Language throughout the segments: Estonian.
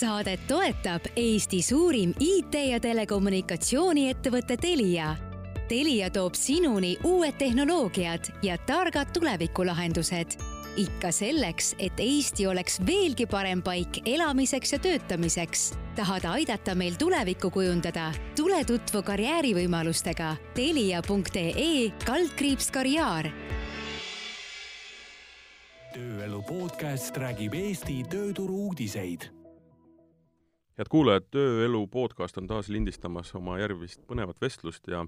saadet toetab Eesti suurim IT- ja telekommunikatsiooniettevõte Telia. Telia toob sinuni uued tehnoloogiad ja targad tulevikulahendused. ikka selleks, et Eesti oleks veelgi parem paik elamiseks ja töötamiseks. tahad aidata meil tulevikku kujundada? tule tutvu karjäärivõimalustega telia.ee kaldkriips karjäär tööelu podcast räägib Eesti tööturu uudiseid. Head kuulajad, Tööelu podcast on taas lindistamas oma järgmist põnevat vestlust ja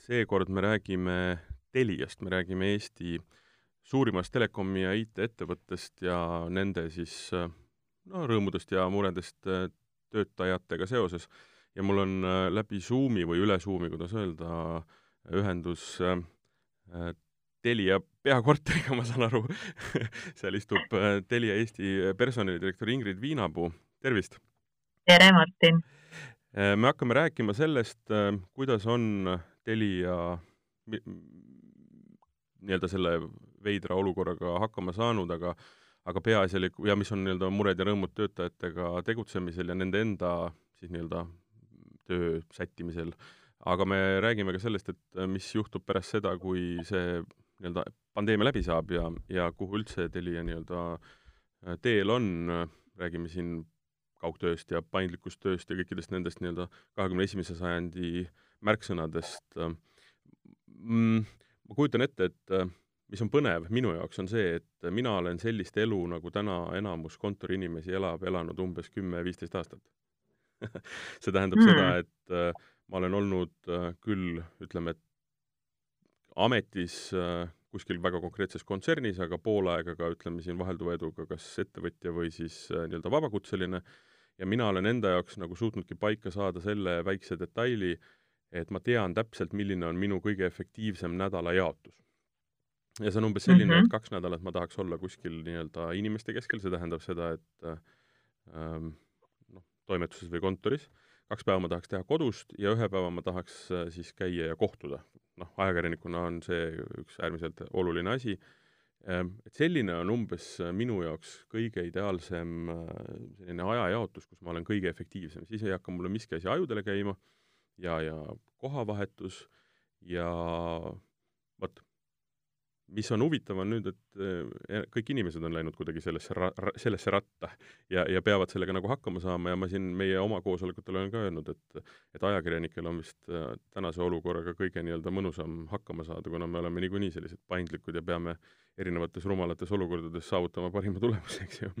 seekord me räägime Teliast, me räägime Eesti suurimast telekomi ja IT-ettevõttest ja nende siis no rõõmudest ja muredest töötajatega seoses. ja mul on läbi Zoomi või üle Zoomi, kuidas öelda, ühendus Telia peakorteriga, ma saan aru seal istub äh, Telia Eesti personalidirektor Ingrid Viinapuu, tervist! Tere, Martin! Äh, me hakkame rääkima sellest, äh, kuidas on Telia nii-öelda selle veidra olukorraga hakkama saanud, aga aga peaasjalik ja mis on nii-öelda mured ja rõõmud töötajatega tegutsemisel ja nende enda siis nii-öelda töö sättimisel. aga me räägime ka sellest, et mis juhtub pärast seda, kui see nii-öelda pandeemia läbi saab ja, ja kuhu üldse Telia nii-öelda äh, teel on, räägime siin kaugtööst ja paindlikust tööst ja kõikidest nendest nii-öelda kahekümne esimese sajandi märksõnadest mm,. ma kujutan ette, et äh, mis on põnev minu jaoks, on see, et mina olen sellist elu, nagu täna enamus kontoriinimesi elab, elanud umbes kümme-viisteist aastat see tähendab mm. seda, et äh, ma olen olnud küll, ütleme, et ametis äh, kuskil väga konkreetses kontsernis, aga pool aega ka ütleme siin vahelduva eduga kas ettevõtja või siis äh, nii-öelda vabakutseline, ja mina olen enda jaoks nagu suutnudki paika saada selle väikse detaili, et ma tean täpselt, milline on minu kõige efektiivsem nädala jaotus. ja see on umbes selline mm, -hmm. et kaks nädalat ma tahaks olla kuskil nii-öelda inimeste keskel, see tähendab seda, et äh, ähm, noh, toimetuses või kontoris, kaks päeva ma tahaks teha kodust ja ühe päeva ma tahaks äh, siis käia ja kohtuda noh, ajakirjanikuna on see üks äärmiselt oluline asi, et selline on umbes minu jaoks kõige ideaalsem äh, selline ajajaotus, kus ma olen kõige efektiivsem, siis ei hakka mulle miski asi ajudele käima ja, ja kohavahetus ja vot, mis on huvitav, on nüüd, et eh, kõik inimesed on läinud kuidagi sellesse ra-, sellesse ratta ja, ja peavad sellega nagu hakkama saama ja ma siin meie oma koosolekutel olen ka öelnud, et et ajakirjanikel on vist eh, tänase olukorraga kõige nii-öelda mõnusam hakkama saada, kuna me oleme niikuinii sellised paindlikud ja peame erinevates rumalates olukordades saavutama parima tulemuse, eks ju.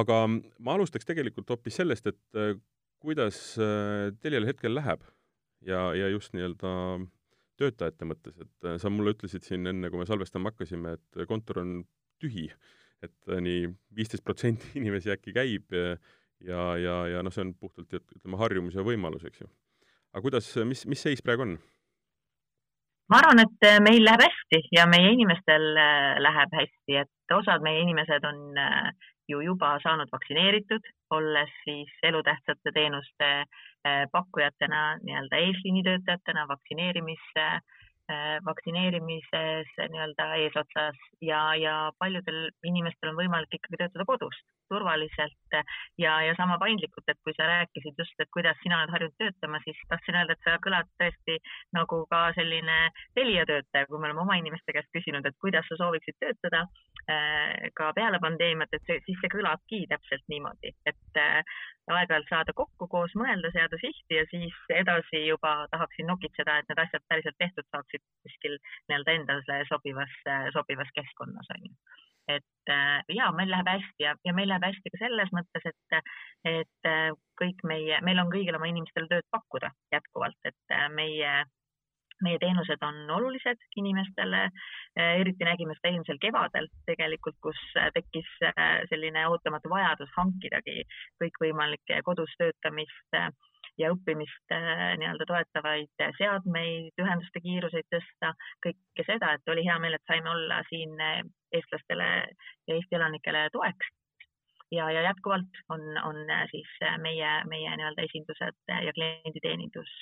aga ma alustaks tegelikult hoopis sellest, et eh, kuidas Telial hetkel läheb ja, ja just nii-öelda töötajate mõttes, et äh, sa mulle ütlesid siin enne, kui me salvestama hakkasime, et kontor on tühi, et äh, nii viisteist protsenti inimesi äkki käib ja, ja, ja, ja noh, see on puhtalt ütleme, harjumus ja võimalus, eks ju. aga kuidas, mis, mis seis praegu on? ma arvan, et äh, meil läheb hästi ja meie inimestel läheb hästi, et osad meie inimesed on ju juba saanud vaktsineeritud, olles siis elutähtsate teenuste eh, pakkujatena nii-öelda eesliinitöötajatena vaktsineerimise Äh, vaktsineerimises nii-öelda eesotsas ja, ja paljudel inimestel on võimalik ikkagi töötada kodust turvaliselt ja, ja sama paindlikult, et kui sa rääkisid just, et kuidas sina oled harjunud töötama, siis tahtsin öelda, et sa kõlad tõesti nagu ka selline Telia töötaja, kui me oleme oma inimeste käest küsinud, et kuidas sa sooviksid töötada äh, ka peale pandeemiat, et see, siis see kõlabki täpselt niimoodi, et äh, aeg-ajalt saada kokku, koos mõelda, seada sihti ja siis edasi juba tahaksin nokitseda, et need asjad päriselt tehtud saaksid kuskil nii-öelda endale sobivas, sobivas keskkonnas onju. Et äh, ja meil läheb hästi ja, ja meil läheb hästi ka selles mõttes, et, et äh, kõik meie, meil on kõigil oma inimestele tööd pakkuda jätkuvalt, et äh, meie meie teenused on olulised inimestele, eriti nägime seda eelmisel kevadel tegelikult, kus tekkis selline ootamatu vajadus hankidagi kõikvõimalikke kodus töötamist ja õppimist äh, nii-öelda toetavaid seadmeid, ühenduste kiiruseid tõsta, kõike seda, et oli hea meel, et saime olla siin eestlastele ja Eesti elanikele toeks. Ja, ja jätkuvalt on, on siis meie, meie nii-öelda esindused ja klienditeenindus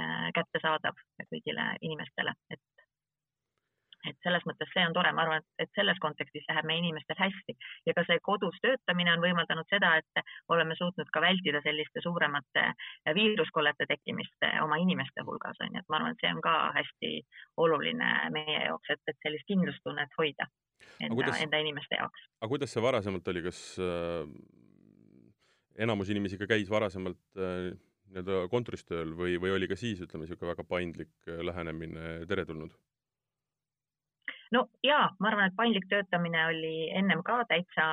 Äh, kättesaadav kõigile inimestele, et et selles mõttes see on tore, ma arvan, et, selles kontekstis läheb meie inimestel hästi ja ka see kodus töötamine on võimaldanud seda, et oleme suutnud ka vältida selliste suuremate viiruskollete tekkimist oma inimeste hulgas on ju, et ma arvan, et see on ka hästi oluline meie jaoks, et, et sellist kindlustunnet hoida enda, kuidas, enda inimeste jaoks. aga kuidas see varasemalt oli, kas äh, enamus inimesi ka käis varasemalt äh, nii-öelda kontoris tööl või, või oli ka siis, ütleme, niisugune väga paindlik äh, lähenemine teretulnud? No jaa, ma arvan, et paindlik töötamine oli ennem ka täitsa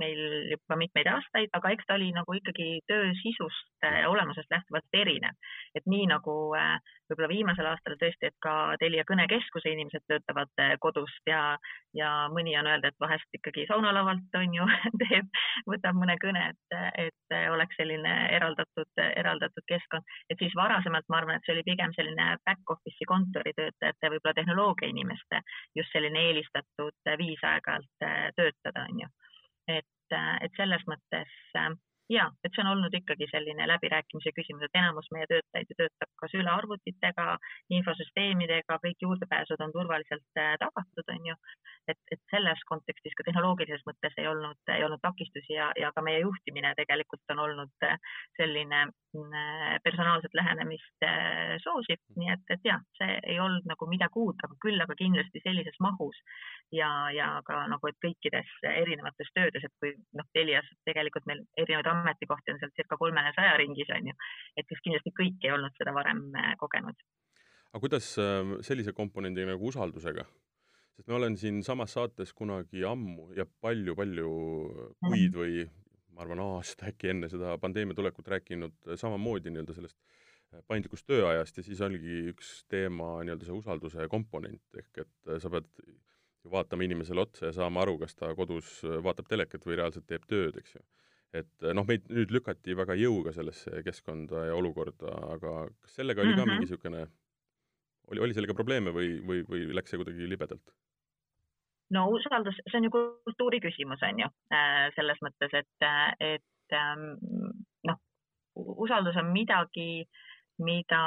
meil juba mitmeid aastaid, aga eks ta oli nagu ikkagi töö sisust äh, olemusest lähtuvalt erinev. et nii nagu äh, võib-olla viimasel aastal tõesti, et ka Telia kõnekeskuse inimesed töötavad äh, kodust ja, ja mõni on öelda, et vahest ikkagi saunalavalt on ju teeb, võtab mõne kõne, et, et oleks selline eraldatud, eraldatud keskkond. et siis varasemalt ma arvan, et see oli pigem selline back office'i kontoritöötajate, võib-olla tehnoloogia inimeste just selline eelistatud viis aeg-ajalt töötada, on ju et, et selles mõttes äh, ja, et see on olnud ikkagi selline läbirääkimise küsimus, et enamus meie töötajaid ju töötab kas ülearvutitega, infosüsteemidega, kõik juurdepääsud on turvaliselt äh, tagatud, on ju. et, et selles kontekstis ka tehnoloogilises mõttes ei olnud, ei olnud takistusi ja, ja ka meie juhtimine tegelikult on olnud äh, selline mm, personaalset lähenemist äh, soosiv, nii et, et jah, see ei olnud nagu midagi uut, aga küll aga kindlasti sellises mahus ja, ja ka nagu, et kõikides erinevates töödes, et kui noh, Telias tegelikult meil erinevaid ametikohti on seal circa kolmesaja ringis on ju, et siis kindlasti kõik ei olnud seda varem äh, kogenud. aga kuidas ähm, sellise komponendi nagu usaldusega? sest ma olen siinsamas saates kunagi ammu ja palju-palju kuid mhm. või ma arvan, aasta äkki enne seda pandeemia tulekut rääkinud samamoodi nii-öelda sellest äh, paindlikust tööajast ja siis oligi üks teema nii-öelda see usalduse komponent ehk et äh, sa pead ju vaatama inimesele otsa ja saama aru, kas ta kodus vaatab telekat või reaalselt teeb tööd, eks ju et noh, meid nüüd lükati väga jõuga sellesse keskkonda ja olukorda, aga kas sellega oli mm -hmm. ka mingi niisugune, oli, oli sellega probleeme või, või, või läks see kuidagi libedalt? no usaldus, see on ju kultuuri küsimus, on ju, äh, selles mõttes, et, et ähm, noh, usaldus on midagi äh, mida,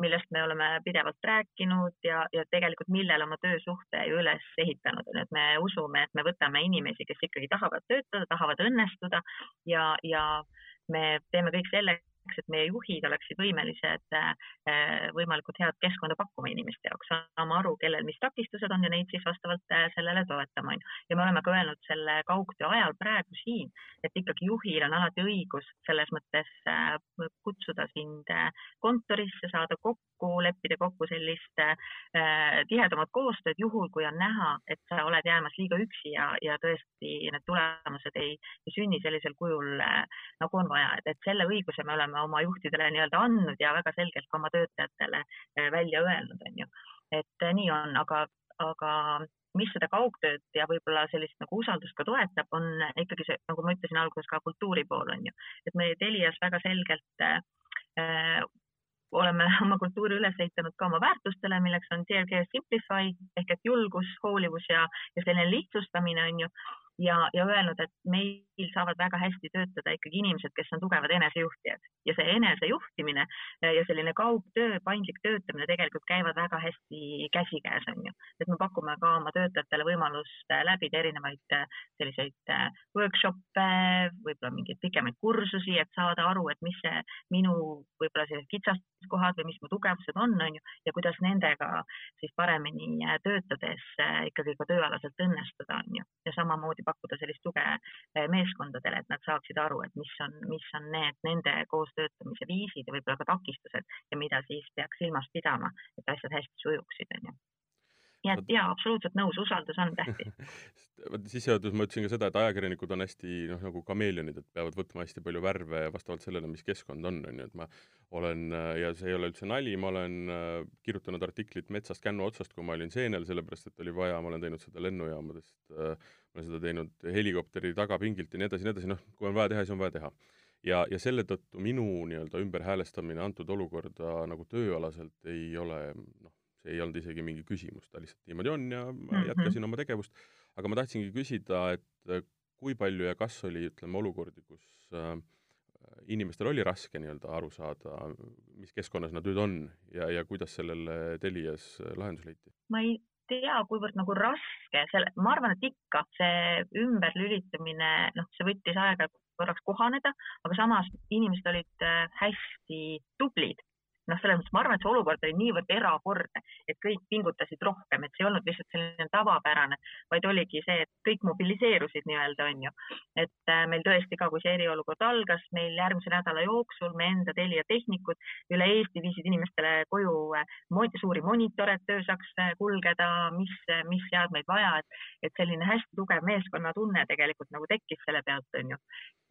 millest me oleme pidevalt rääkinud ja, ja tegelikult millele oma töösuhte ju üles ehitanud. On, et me usume, et me võtame inimesi, kes ikkagi tahavad töötada, tahavad õnnestuda ja, ja me teeme kõik selleks, selleks, et meie juhid oleksid võimelised äh, võimalikult head keskkonda pakkuma inimeste jaoks, saama aru, kellel mis takistused on ja neid siis vastavalt äh, sellele toetama, on ju. ja me oleme ka öelnud selle kaugtöö ajal praegu siin, et ikkagi juhil on alati õigus selles mõttes äh, kutsuda sind kontorisse, saada kokku, leppida kokku sellist tihedamat koostööd, juhul kui on näha, et sa oled jäämas liiga üksi ja, ja tõesti need tulemused ei, ei sünni sellisel kujul, nagu on vaja, et, et selle õiguse me oleme oleme oma juhtidele nii-öelda andnud ja väga selgelt ka oma töötajatele eh, välja öelnud, on ju. et eh, nii on, aga, aga mis seda kaugtööd ja võib-olla sellist nagu usaldust ka toetab, on ikkagi see, nagu ma ütlesin alguses, ka kultuuri pool on ju, et meie Telias väga selgelt äh, oleme oma kultuuri üles ehitanud ka oma väärtustele, milleks on CRG Simplify ehk et julgus, hoolivus ja, ja selline lihtsustamine on ju ja, ja öelnud, et meil saavad väga hästi töötada ikkagi inimesed, kes on tugevad enesejuhtijad ja see enesejuhtimine ja selline kaugtöö, paindlik töötamine tegelikult käivad väga hästi käsikäes, on ju. et me pakume ka oma töötajatele võimalust läbida erinevaid selliseid workshop'e, võib-olla mingeid pikemaid kursusi, et saada aru, et mis see minu võib-olla sellised kitsaskohad või mis mu tugevused on, on ju, ja kuidas nendega siis paremini töötades ikkagi ka tööalaselt õnnestuda, on ju, ja samamoodi pakkuda sellist tuge eh, meeskondadele, et nad saaksid aru, et mis on, mis on need nende koostöötamise viisid ja võib-olla ka takistused ja mida siis peaks silmas pidama, et asjad hästi sujuksid, onju nii et jaa, absoluutselt nõus, usaldus on tähtis. Vot sissejuhatuses ma ütlesin ka seda, et ajakirjanikud on hästi noh, nagu kameeleonid, et peavad võtma hästi palju värve vastavalt sellele, mis keskkond on, on ju, et ma olen, ja see ei ole üldse nali, ma olen äh, kirjutanud artiklit metsast kännu otsast, kui ma olin seenel, sellepärast et oli vaja, ma olen teinud seda lennujaamadest äh,, ma olen seda teinud helikopteri tagapingilt ja nii edasi, nii edasi, noh, kui on vaja teha, siis on vaja teha. Ja, ja selle tõttu minu nii-öelda ümberhäälestamine antud olukorda nagu tööalaselt ei ole noh, see ei olnud isegi mingi küsimus, ta lihtsalt niimoodi on ja ma mm -hmm. jätkasin oma tegevust. aga ma tahtsingi küsida, et äh, kui palju ja kas oli, ütleme, olukordi, kus äh, inimestel oli raske nii-öelda aru saada, mis keskkonnas nad nüüd on ja, ja kuidas sellele Telias lahendus leiti? ma ei, tea, kuivõrd nagu raske selle, ma arvan, et ikka see ümberlülitumine, noh, see võttis aega korraks kohaneda, aga samas inimesed olid äh, hästi tublid noh, selles mõttes ma arvan, et see olukord oli niivõrd erakordne, et kõik pingutasid rohkem, et see ei olnud lihtsalt selline tavapärane, vaid oligi see, et kõik mobiliseerusid nii-öelda, on ju. et äh, meil tõesti ka, kui see eriolukord algas, meil järgmise nädala jooksul me enda Telia tehnikud üle Eesti viisid inimestele koju äh, suuri monitore, et töö saaks äh, kulgeda, mis, mis seadmeid vaja, et, et selline hästi tugev meeskonnatunne tegelikult nagu tekkis selle pealt, on ju.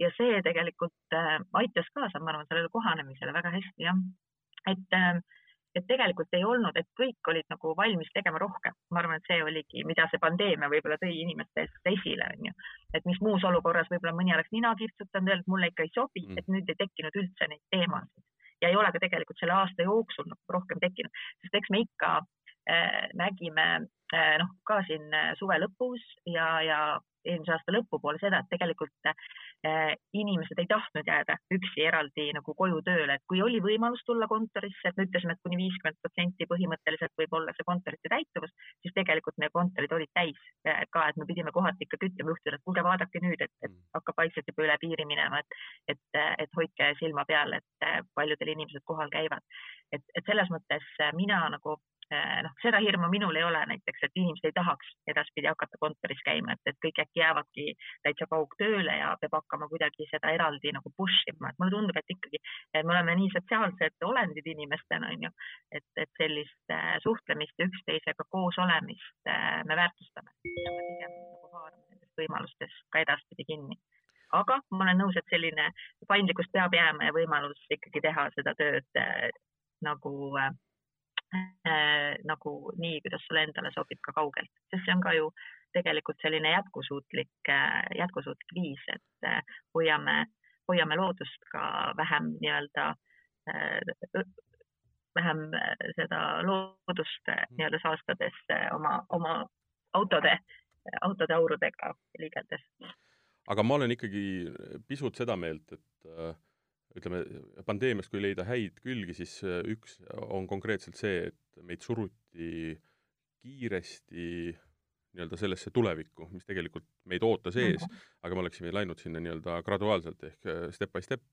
ja see tegelikult aitas kaasa, ma arvan, sellele kohanemisele väga hästi, jah et, ähm, et tegelikult ei olnud, et kõik olid nagu valmis tegema rohkem. ma arvan, et see oligi, mida see pandeemia võib-olla tõi inimeste esile, onju. et mis muus olukorras võib-olla mõni oleks nina kirtsutanud, öelnud, mulle ikka ei sobi mm., et nüüd ei tekkinud üldse neid teemasid ja ei ole ka tegelikult selle aasta jooksul nagu rohkem tekkinud, sest eks me ikka äh, nägime äh, noh, ka siin suve lõpus ja, ja eelmise aasta lõpupoole seda, et tegelikult inimesed ei tahtnud jääda üksi eraldi nagu koju tööle, et kui oli võimalus tulla kontorisse, et me ütlesime, et kuni viiskümmend protsenti põhimõtteliselt võib olla see kontorite täituvus, siis tegelikult meie kontorid olid täis äh, ka, et me pidime kohati ikka ütlema juhtidele, et kuulge, vaadake nüüd, et, et mm. hakkab vaikselt juba üle piiri minema, et, et, et hoidke silma peal, et äh, paljudel inimesed kohal käivad. et, et selles mõttes mina nagu Äh, noh, seda hirmu minul ei ole näiteks, et inimesed ei tahaks edaspidi hakata kontoris käima, et, et kõik äkki jäävadki täitsa kaugtööle ja peab hakkama kuidagi seda eraldi nagu push ima, et mulle tundub, et ikkagi me oleme nii sotsiaalsed olendid inimestena, on ju, et, et sellist äh, suhtlemist ja üksteisega koos olemist äh, me väärtustame. Pigem nagu haarame nendest võimalustest ka edaspidi kinni. Aga ma olen nõus, et selline paindlikkus peab jääma ja võimalus ikkagi teha seda tööd äh, nagu äh, äh, nagu nii, kuidas sulle endale sobib ka kaugelt, sest see on ka ju tegelikult selline jätkusuutlik äh,, jätkusuutlik viis, et äh, hoiame, hoiame loodust ka vähem nii-öelda äh, vähem äh, seda loodust äh, nii-öelda saastades oma, oma autode, autode aurudega liigeldes. aga ma olen ikkagi pisut seda meelt, et äh, ütleme, pandeemiast kui leida häid külgi, siis äh, üks on konkreetselt see, et meid suruti kiiresti nii-öelda sellesse tulevikku, mis tegelikult meid ootas ees mm, -hmm. aga me oleksime läinud sinna nii-öelda graduaalselt ehk äh, step by step,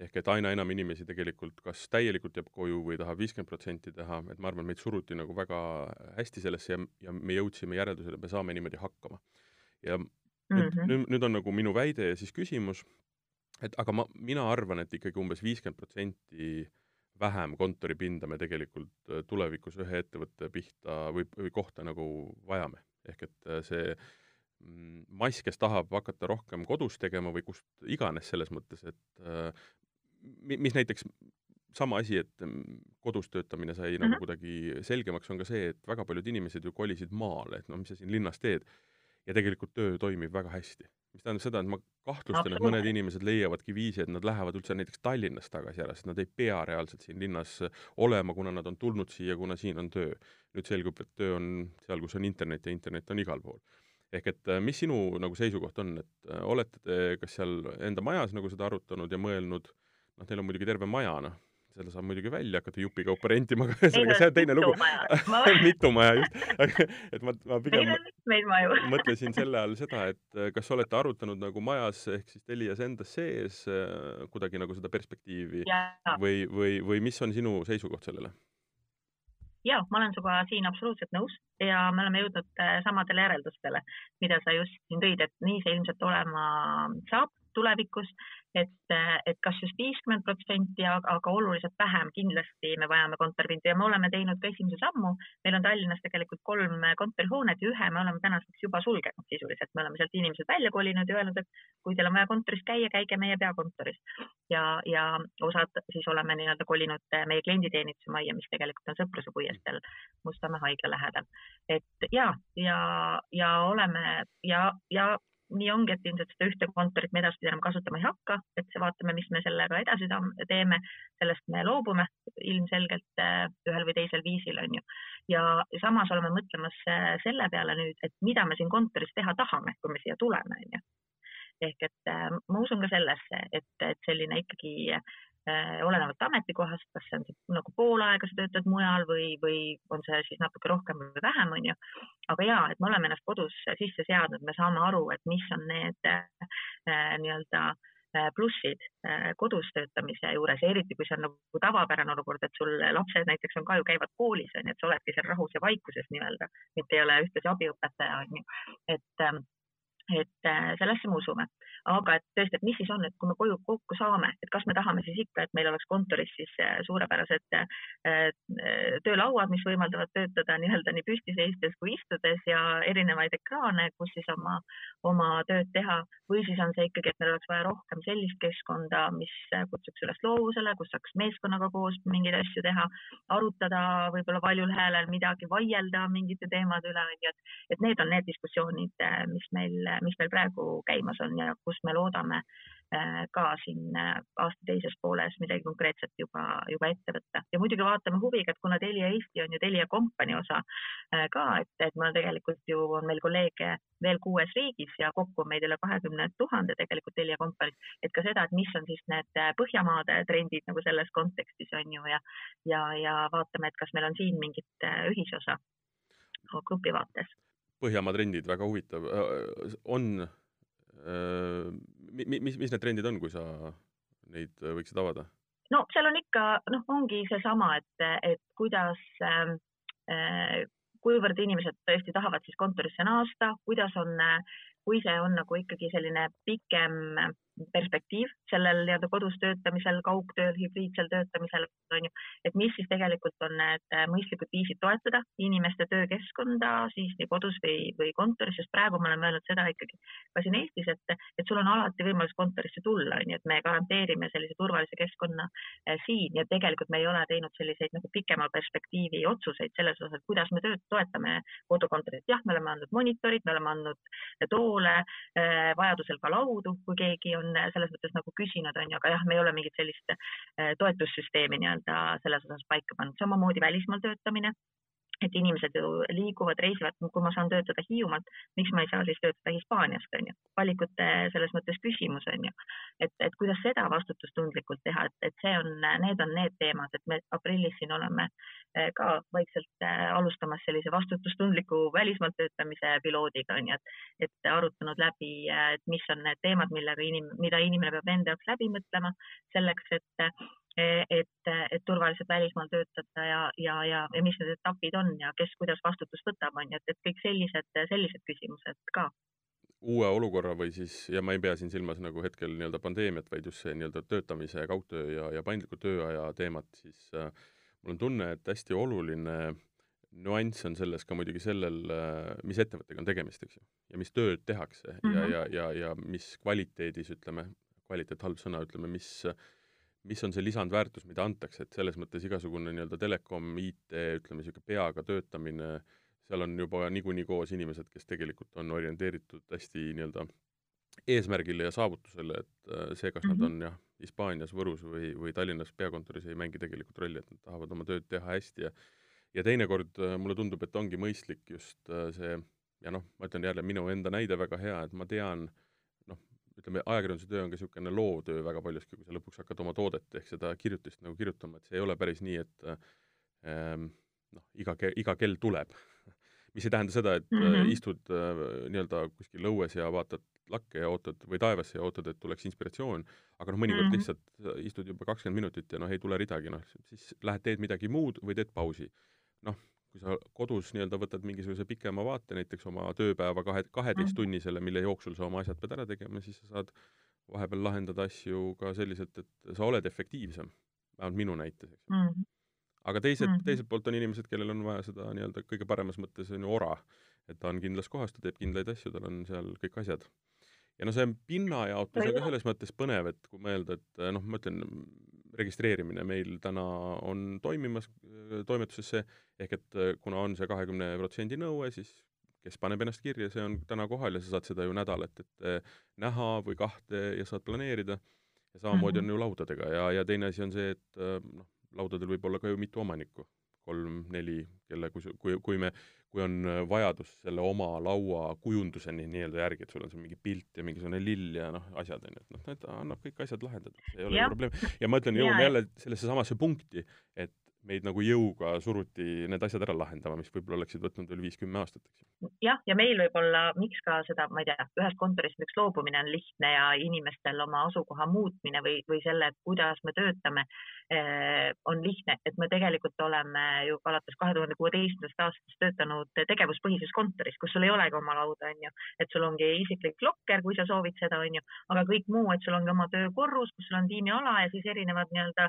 ehk et aina enam inimesi tegelikult kas täielikult jääb koju või tahab viiskümmend protsenti teha, et ma arvan, meid suruti nagu väga hästi sellesse ja, ja me jõudsime järeldusele, et me saame niimoodi hakkama. ja mm -hmm. nüüd, nüüd on nagu minu väide ja siis küsimus et aga ma, mina arvan, et ikkagi umbes viiskümmend protsenti vähem kontoripinda me tegelikult äh, tulevikus ühe ettevõtte pihta või, või kohta nagu vajame. ehk et äh, see mm, mass, kes tahab hakata rohkem kodus tegema või kust iganes selles mõttes, et äh, mis näiteks sama asi, et mm, kodus töötamine sai mm -hmm. nagu mhm. kuidagi selgemaks, on ka see, et väga paljud inimesed ju kolisid maale, et noh, mis sa siin linnas teed, ja tegelikult töö toimib väga hästi mis tähendab seda, et ma kahtlustan, et mõned inimesed leiavadki viisi, et nad lähevad üldse näiteks Tallinnast tagasi ära, sest nad ei pea reaalselt siin linnas olema, kuna nad on tulnud siia, kuna siin on töö. nüüd selgub, et töö on seal, kus on internet ja internet on igal pool. ehk et äh, mis sinu nagu seisukoht on, et äh, olete te kas seal enda majas nagu seda arutanud ja mõelnud, noh, teil on muidugi terve maja, noh, selle saab muidugi välja hakata jupikaupa rentima, aga ühesõnaga see on teine lugu. mitu maja, just. et ma, ma pigem mõtlesin selle all seda, et äh, kas olete arutanud nagu majas ehk siis Telias endas sees äh, kuidagi nagu seda perspektiivi ja. või, või, või mis on sinu seisukoht sellele? ja ma olen sinuga siin absoluutselt nõus ja me oleme jõudnud äh, samadele järeldustele, mida sa just siin tõid, et nii see ilmselt olema saab tulevikus et, et kas just viiskümmend protsenti, aga oluliselt vähem kindlasti me vajame kontoripinda ja me oleme teinud ka esimese sammu. meil on Tallinnas tegelikult kolm kontorihoonet ja ühe me oleme tänaseks juba sulgenud sisuliselt, me oleme sealt inimesed välja kolinud ja öelnud, et kui teil on vaja kontoris käia, käige meie peakontoris. ja, ja osad siis oleme nii-öelda kolinud meie klienditeeninduse majja, mis tegelikult on Sõpruse puiesteel Mustamäe haigla lähedal. et ja, ja, ja oleme ja, ja nii ongi, et ilmselt seda ühte kontorit me edaspidi enam kasutama ei hakka, et vaatame, mis me sellega edasi teeme, sellest me loobume ilmselgelt äh, ühel või teisel viisil, on ju. ja samas oleme mõtlemas äh, selle peale nüüd, et mida me siin kontoris teha tahame, kui me siia tuleme, on ju ehk et äh, ma usun ka sellesse, et, et selline ikkagi olenevalt ametikohast, kas see on nagu pool aega sa töötad mujal või, või on see siis natuke rohkem või vähem, on ju. aga ja, et me oleme ennast kodus sisse seadnud, me saame aru, et mis on need nii-öelda plussid kodus töötamise juures, eriti kui see on nagu tavapärane olukord, et sul lapsed näiteks on ka ju käivad koolis, on ju, et sa oledki seal rahus ja vaikuses nii-öelda, mitte ei ole ühtlasi abiõpetaja, on ju. et et äh, sellesse me usume, aga et tõesti, et mis siis on, et kui me koju kokku saame, et kas me tahame siis ikka, et meil oleks kontoris siis äh, suurepärased äh, töölauad, mis võimaldavad töötada nii-öelda nii püsti seistes kui istudes ja erinevaid ekraane, kus siis oma, oma tööd teha. Või siis on see ikkagi, et meil oleks vaja rohkem sellist keskkonda, mis kutsuks üles loovusele, kus saaks meeskonnaga koos mingeid asju teha, arutada võib-olla valjul häälel midagi, vaielda mingite teemade üle, onju, et, et need on need diskussioonid, mis meil mis meil praegu käimas on ja kus me loodame äh, ka siin äh, aasta teises pooles midagi konkreetset juba, juba ette võtta. ja muidugi vaatame huviga, et kuna Telia Eesti on ju Telia kompanii osa äh, ka, et, et mul tegelikult ju on meil kolleege veel kuues riigis ja kokku on meid üle kahekümne tuhande tegelikult Telia kompaniis, et ka seda, et mis on siis need Põhjamaade trendid nagu selles kontekstis on ju ja, ja, ja vaatame, et kas meil on siin mingit ühisosa grupi vaates Põhjamaa trendid, väga huvitav, on, mis, mis need trendid on, kui sa neid võiksid avada? no seal on ikka, noh, ongi seesama, et, et kuidas äh, kuivõrd inimesed tõesti tahavad siis kontorisse naasta, kuidas on, kui see on nagu ikkagi selline pikem perspektiiv sellel nii-öelda kodus töötamisel, kaugtööl, hübriidsel töötamisel on ju, et mis siis tegelikult on need mõistlikud viisid toetada inimeste töökeskkonda siis nii kodus või, või kontoris, sest praegu me oleme öelnud seda ikkagi ka siin Eestis, et, et sul on alati võimalus kontorisse tulla, on ju, et me garanteerime sellise turvalise keskkonna eh, siin ja tegelikult me ei ole teinud selliseid nagu pikema perspektiivi otsuseid selles osas, kuidas me tööd toetame kodukontorit. jah, me oleme andnud monitorid, me oleme andnud toole eh,, vajadusel ka laudu, kui keegi on on selles mõttes nagu küsinud, on ju, aga jah, me ei ole mingit sellist äh, toetussüsteemi nii-öelda selles osas paika pannud, samamoodi välismaal töötamine et inimesed ju liiguvad, reisivad, kui ma saan töötada Hiiumaalt, miks ma ei saa siis töötada Hispaaniast, on ju. valikute selles mõttes küsimus on ju, et, et kuidas seda vastutustundlikult teha, et, et see on, need on need teemad, et me aprillis siin oleme Eh, ka vaikselt eh, alustamas sellise vastutustundliku välismaalt töötamise piloodiga on ju, et, et arutanud läbi, eh, et mis on need teemad, millega inim-, mida inimene peab enda jaoks läbi mõtlema selleks, et, et, et turvaliselt välismaal töötada ja, ja, ja, ja mis need etapid on ja kes kuidas vastutust võtab, on ju, et, et kõik sellised, sellised küsimused ka uue olukorra või siis, ja ma ei pea siin silmas nagu hetkel nii-öelda pandeemiat, vaid just see nii-öelda töötamise, kaugtöö ja, ja paindliku tööaja teemat, siis äh, mul on tunne, et hästi oluline nüanss on selles ka muidugi sellel, mis ettevõttega on tegemist, eks ju, ja mis tööd tehakse mm -hmm. ja, mhm. ja, ja, ja mis kvaliteedis, ütleme, kvaliteet, halb sõna, ütleme, mis mis on see lisandväärtus, mida antakse, et selles mõttes igasugune nii-öelda telekom, IT, ütleme, niisugune peaga töötamine, seal on juba niikuinii koos inimesed, kes tegelikult on orienteeritud hästi nii-öelda eesmärgile ja saavutusele, et äh, see, kas mm -hmm. nad mhm. on jah, Hispaanias, Võrus või, või Tallinnas peakontoris, ei mängi tegelikult rolli, et nad tahavad oma tööd teha hästi ja ja teinekord äh, mulle tundub, et ongi mõistlik just äh, see ja noh, ma ütlen jälle, minu enda näide väga hea, et ma tean, noh, ütleme, ajakirjanduse töö on ka niisugune loovtöö väga paljuski, kui sa lõpuks hakkad oma toodet ehk seda kirjutist nagu kirjutama, et see ei ole päris nii, et ähm, noh, iga, iga kell tuleb mis ei tähenda seda, et mm -hmm. istud äh, nii-öelda kuskil õues ja vaatad lakke ja ootad või taevasse ja ootad, et tuleks inspiratsioon, aga noh, mõnikord mm -hmm. lihtsalt äh, istud juba kakskümmend minutit ja noh, ei tule ridagi, noh, siis lähed teed midagi muud või teed pausi. noh, kui sa kodus nii-öelda võtad mingisuguse pikema vaate, näiteks oma tööpäeva kahe, kaheteisttunnisele, mille jooksul sa oma asjad pead ära tegema, siis sa saad vahepeal lahendada asju ka selliselt, et sa oled efektiivsem, vähemalt minu näites, eks ju. Mm. Aga teised mm, teiselt poolt on inimesed, kellel on vaja seda nii-öelda kõige paremas mõttes on ju ora, et ta on kindlas kohas, ta teeb kindlaid asju, tal on seal kõik asjad. ja no see pinnajaotus on ka selles mõttes põnev, et kui mõelda, et noh, ma ütlen, registreerimine meil täna on toimimas äh, toimetuses see, ehk et äh, kuna on see kahekümne protsendi nõue, siis kes paneb ennast kirja, see on täna kohal ja sa saad seda ju nädalat ette näha või kahte ja saad planeerida. ja samamoodi mm -hmm. on ju laudadega ja, ja teine asi on see, et äh, noh, laudadel võib olla ka ju mitu omanikku kolm-neli, kelle, kui, kui, kui me, kui on vajadus selle oma laua kujunduseni nii-öelda järgi, et sul on seal mingi pilt ja mingisugune lill ja noh, asjad on ju, et noh, need annab kõik asjad lahendada, see ei ole ju probleem. ja ma ütlen, jõuame jälle sellesse samasse punkti, et meid nagu jõuga suruti need asjad ära lahendama, mis võib-olla oleksid võtnud veel viis-kümme aastat, eks jah, ja meil võib-olla, miks ka seda, ma ei tea, ühest kontorist näiteks loobumine on lihtne ja inimestel oma asukoha muutmine või, või selle, kuidas me töötame eh,, on lihtne, et me tegelikult oleme ju alates kahe tuhande kuueteistkümnendast aastast töötanud tegevuspõhises kontoris, kus sul ei olegi oma lauda, on ju, et sul ongi isiklik lokker, kui sa soovid seda, on ju, aga kõik muu, et sul ongi oma töökorrus, kus sul on tiimiala ja siis erinevad nii-öelda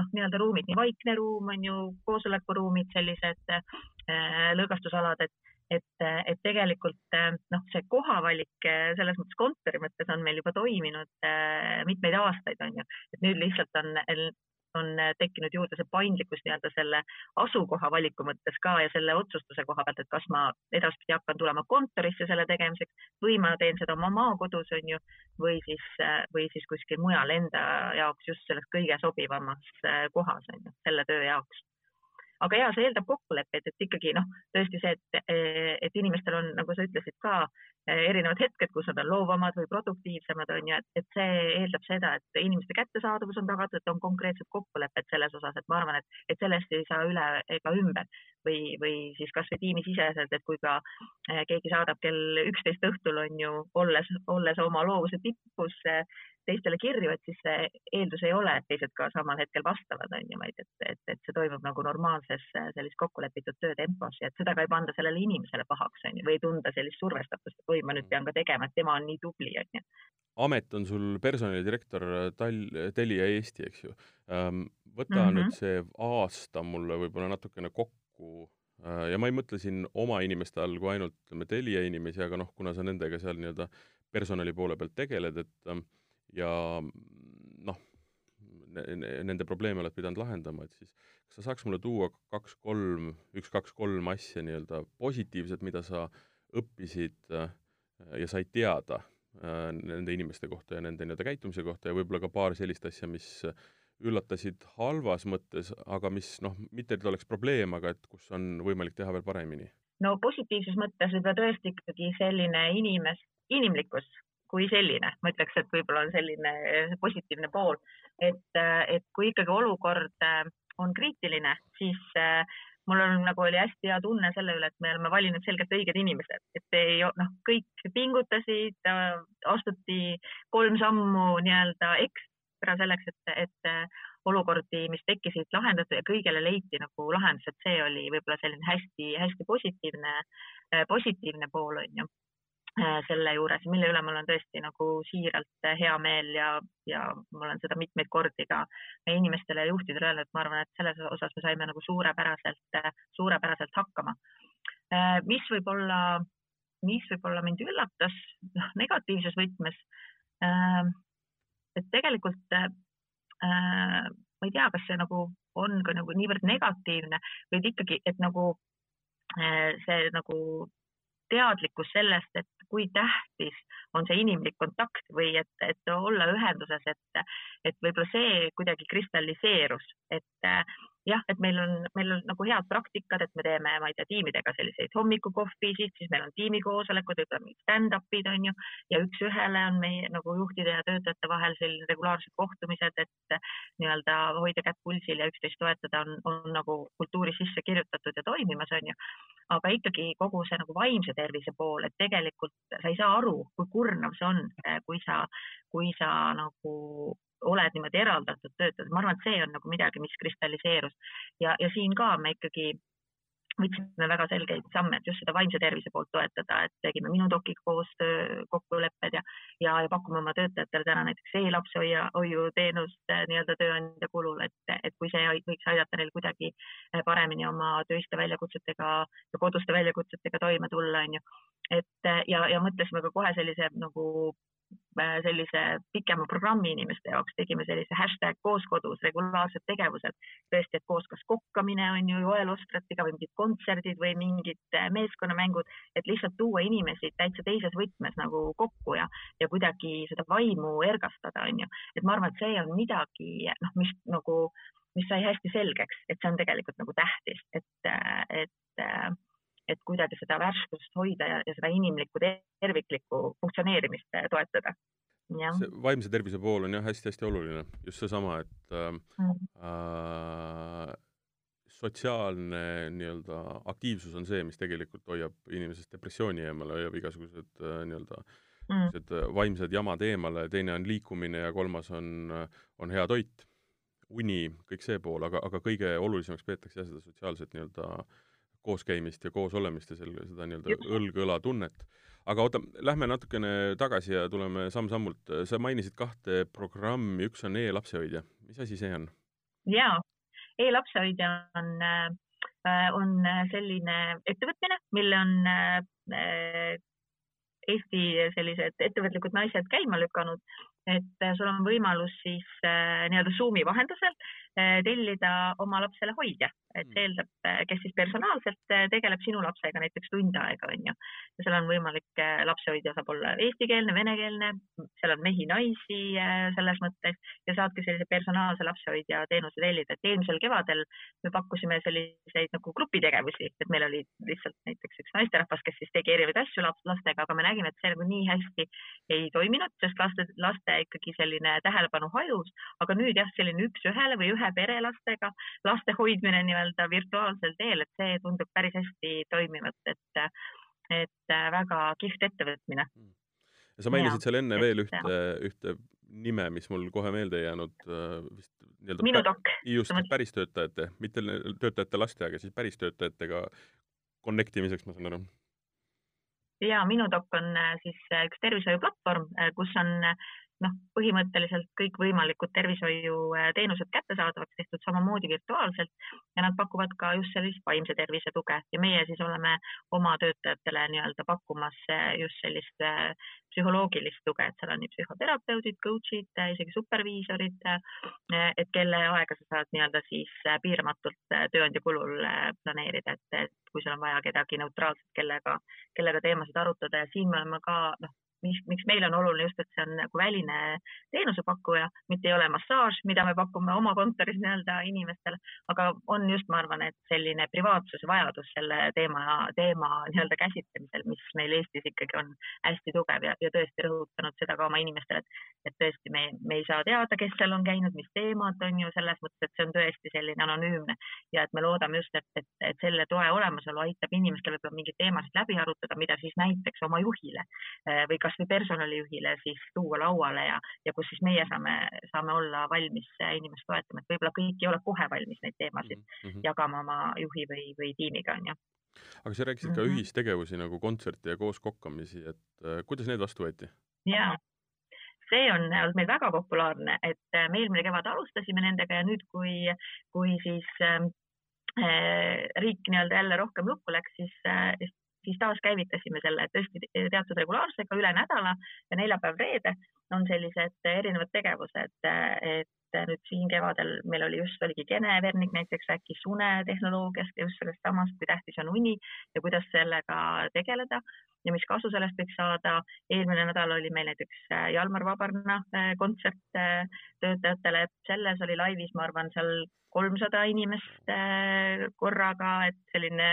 noh, nii-öelda ruumid, nii vaikne ruum on ju, koosolekuruumid, sellised äh, lõõgastusalad, et et, et tegelikult noh, see kohavalik selles mõttes kontori mõttes on meil juba toiminud äh, mitmeid aastaid, on ju, et nüüd lihtsalt on on tekkinud juurde see paindlikkus nii-öelda selle asukoha valiku mõttes ka ja selle otsustuse koha pealt, et kas ma edaspidi hakkan tulema kontorisse selle tegemiseks või ma teen seda oma maakodus, on ju, või siis, või siis kuskil mujal enda jaoks just selles kõige sobivamas kohas, on ju, selle töö jaoks aga ja see eeldab kokkuleppeid, et ikkagi noh, tõesti see, et, et inimestel on, nagu sa ütlesid ka, erinevad hetked, kus nad on loovamad või produktiivsemad, on ju, et, et see eeldab seda, et inimeste kättesaadavus on tagatud, on konkreetsed kokkulepped selles osas, et ma arvan, et, et sellest ei saa üle ega ümber või, või siis kasvõi tiimisiseselt, et kui ka eh, keegi saadab kell üksteist õhtul on ju, olles, olles oma loovuse tipus teistele kirju, et siis see eeldus ei ole, et teised ka samal hetkel vastavad, on ju, vaid et, et, et see toimub nagu normaalses sellises kokkulepitud töötempos ja et seda ka ei panda sellele inimesele pahaks, on ju, või ei tunda sellist survestatust, et oi, ma nüüd pean ka tegema, et tema on nii tubli, on ju. amet on sul personalidirektor Tal-, Telia Eesti, eks ju. Ehm, võta mm -hmm. nüüd see aasta mulle võib-olla natukene kokku äh, ja ma ei mõtle siin oma inimeste all kui ainult ütleme Telia inimesi, aga noh, kuna sa nendega seal nii-öelda personali poole pealt tegeled, et ähm, ja noh, nende probleeme oled pidanud lahendama, et siis kas sa saaks mulle tuua kaks-kolm, üks-kaks-kolm asja nii-öelda positiivset, mida sa õppisid äh, ja said teada äh, nende inimeste kohta ja nende nii-öelda käitumise kohta ja võib-olla ka paar sellist asja, mis üllatasid halvas mõttes, aga mis noh, mitte et oleks probleem, aga et kus on võimalik teha veel paremini? no positiivses mõttes võib-olla tõesti ikkagi selline inimest, inimlikkus kui selline, ma ütleks, et võib-olla on selline positiivne pool, et, et kui ikkagi olukord äh, on kriitiline, siis mul on nagu oli hästi hea tunne selle üle, et me oleme valinud selgelt õiged inimesed, et ei noh, kõik pingutasid, astuti kolm sammu nii-öelda ekstra selleks, et, et olukordi, mis tekkisid, lahendada ja kõigele leiti nagu lahendus, et see oli võib-olla selline hästi-hästi positiivne, positiivne pool on ju Äh, selle juures, mille üle mul on tõesti nagu siiralt äh, hea meel ja, ja ma olen seda mitmeid kordi ka meie inimestele ja juhtidele öelnud, et ma arvan, et selles osas me saime nagu suurepäraselt, äh, suurepäraselt hakkama. mis võib-olla, mis võib-olla mind üllatas, noh, negatiivses võtmes. Et tegelikult ma ei tea, kas see nagu on ka nagu niivõrd negatiivne, vaid ikkagi, et nagu see nagu teadlikkus sellest, et kui tähtis on see inimlik kontakt või et, et olla ühenduses, et, et võib-olla see kuidagi kristalliseerus, et jah, et meil on, meil on nagu head praktikad, et me teeme, ma ei tea, tiimidega selliseid hommikukohvisid, siis meil on tiimikoosolekud, võib-olla mingid stand-up'id on ju, ja üks-ühele on meie nagu juhtide ja töötajate vahel selline regulaarsed kohtumised, et nii-öelda hoida kätt pulsil ja üksteist toetada on, on nagu kultuuri sisse kirjutatud ja toimimas, on ju. aga ikkagi kogu see nagu vaimse tervise pool, et tegelikult sa ei saa aru, kui kurnav see on, kui sa, kui sa nagu oled niimoodi eraldatud, töötad, ma arvan, et see on nagu midagi, mis kristalliseerus ja, ja siin ka me ikkagi võtsime väga selgeid samme, et just seda vaimse tervise poolt toetada, et tegime minu dokiga koostöö kokkulepped ja, ja, ja pakume oma töötajatele täna näiteks e-lapsehoia, hoiuteenust nii-öelda tööandja kulul, et, et kui see võiks aidata neil kuidagi paremini oma töiste väljakutsetega ja koduste väljakutsetega toime tulla, on ju. et ja, ja mõtlesime ka kohe sellise nagu sellise pikema programmi inimeste jaoks, tegime sellise hashtag koos kodus, regulaarsed tegevused, tõesti, et koos kas kokkamine on ju Joel Ostratiga või mingid kontserdid või mingid äh, meeskonnamängud, et lihtsalt tuua inimesi täitsa teises võtmes nagu kokku ja, ja kuidagi seda vaimu ergastada, on ju. et ma arvan, et see on midagi, noh, mis nagu mis sai hästi selgeks, et see on tegelikult nagu tähtis, et, et, et kuidagi seda värskust hoida ja, ja seda inimlikku terviklikku funktsioneerimist toetada. see vaimse tervise pool on jah hästi-hästi oluline, just seesama, et äh, mm. äh, sotsiaalne nii-öelda aktiivsus on see, mis tegelikult hoiab inimesest depressiooni eemale, hoiab igasugused äh, nii-öelda mm. vaimsed jamad eemale, teine on liikumine ja kolmas on, on hea toit, uni, kõik see pool, aga, aga kõige olulisemaks peetakse jah, seda sotsiaalset nii-öelda kooskäimist ja koosolemist ja selle, seda nii-öelda õlg-õla tunnet. aga oota, lähme natukene tagasi ja tuleme samm-sammult. sa mainisid kahte programmi, üks on e-lapsehoidja, mis asi see on? jaa, e-lapsehoidja on, äh, on selline ettevõtmine, mille on äh, Eesti sellised ettevõtlikud naised käima lükanud, et sul on võimalus siis äh, nii-öelda Zoomi vahendusel tellida oma lapsele hoidja. Et see eeldab, äh, kes siis personaalselt äh, tegeleb sinu lapsega näiteks tund aega, on ju. ja seal on võimalik, lapsehoidja saab olla eestikeelne, venekeelne, seal on mehi-naisi selles mõttes. Ja saadki sellise personaalse lapsehoidja teenuse tellida, et eelmisel kevadel me pakkusime selliseid nagu grupitegevusi, et meil oli lihtsalt näiteks üks naisterahvas, kes siis tegi erinevaid asju lastega, aga me nägime, et see nagu nii hästi ei toiminud, sest laste, laste ikkagi selline tähelepanu hajus, aga nüüd jah, selline üks-ühele või ühe pere lastega laste hoidmine nii nii-öelda virtuaalsel teel, et see tundub päris hästi toimivat, et, et väga kihvt ettevõtmine. Ja sa mainisid ja, seal enne et, veel ühte, ühte nime, mis mul kohe meelde ei jäänud, äh, vist nii-öelda Minudok. just, päris töötajate, mitte töötajate laste, aga siis päris töötajatega connect imiseks, ma saan aru ja Minudoc on äh, siis äh, üks tervishoiuplatvorm, kus on noh, põhimõtteliselt kõikvõimalikud tervishoiuteenused kättesaadavaks tehtud samamoodi virtuaalselt ja nad pakuvad ka just sellist vaimse tervise tuge. Ja meie siis oleme oma töötajatele nii-öelda pakkumas just sellist äh, psühholoogilist tuge, et seal on nii psühhoterapeudid, coach'id, äh, isegi superviisorid, äh, et kelle aega sa saad nii-öelda siis piiramatult tööandja kulul planeerida, et kui sul on vaja kedagi neutraalset, kellega, kellega teemasid arutada. Ja siin me oleme ka noh, mis, miks meile on oluline just, et see on nagu väline teenusepakkuja, mitte ei ole massaaž, mida me pakume oma kontoris nii-öelda inimestele, aga on just, ma arvan, et selline privaatsuse vajadus selle teema, teema nii-öelda käsitlemisel, mis meil Eestis ikkagi on hästi tugev ja, ja tõesti rõhutanud seda ka oma inimestele, et, et tõesti me, me ei saa teada, kes seal on käinud, mis teemad on ju selles mõttes, et see on tõesti selline anonüümne. Ja et me loodame just, et, et, et selle toe olemasolu aitab inimestel võib-olla mingeid teemasid läbi arutada, mida siis näiteks oma juhile eh, või ka kasvõi personalijuhile siis tuua lauale ja, ja kus siis meie saame, saame olla valmis inimest toetama, et võib-olla kõik ei ole kohe valmis neid teemasid mm -hmm. jagama oma juhi või, või tiimiga, onju. aga sa rääkisid mm -hmm. ka ühistegevusi nagu kontserte ja koos kokkamisi, et äh, kuidas need vastu võeti? jaa see on olnud meil väga populaarne, et äh, me eelmine kevad alustasime nendega ja nüüd, kui, kui siis ähm, äh, riik nii-öelda jälle rohkem lukku läks, siis, siis siis taaskäivitasime selle tõesti teatud regulaarsusega üle nädala ja neljapäev-reede on sellised erinevad tegevused, et nüüd siin kevadel meil oli just, oligi Kene Vernik näiteks rääkis unetehnoloogiast ja just sellest samast, kui tähtis on uni ja kuidas sellega tegeleda ja mis kasu sellest võiks saada. eelmine nädal oli meil näiteks äh, Jalmar Vabarna äh, kontsert äh, töötajatele, selles oli laivis, ma arvan, seal kolmsada inimest korraga, et selline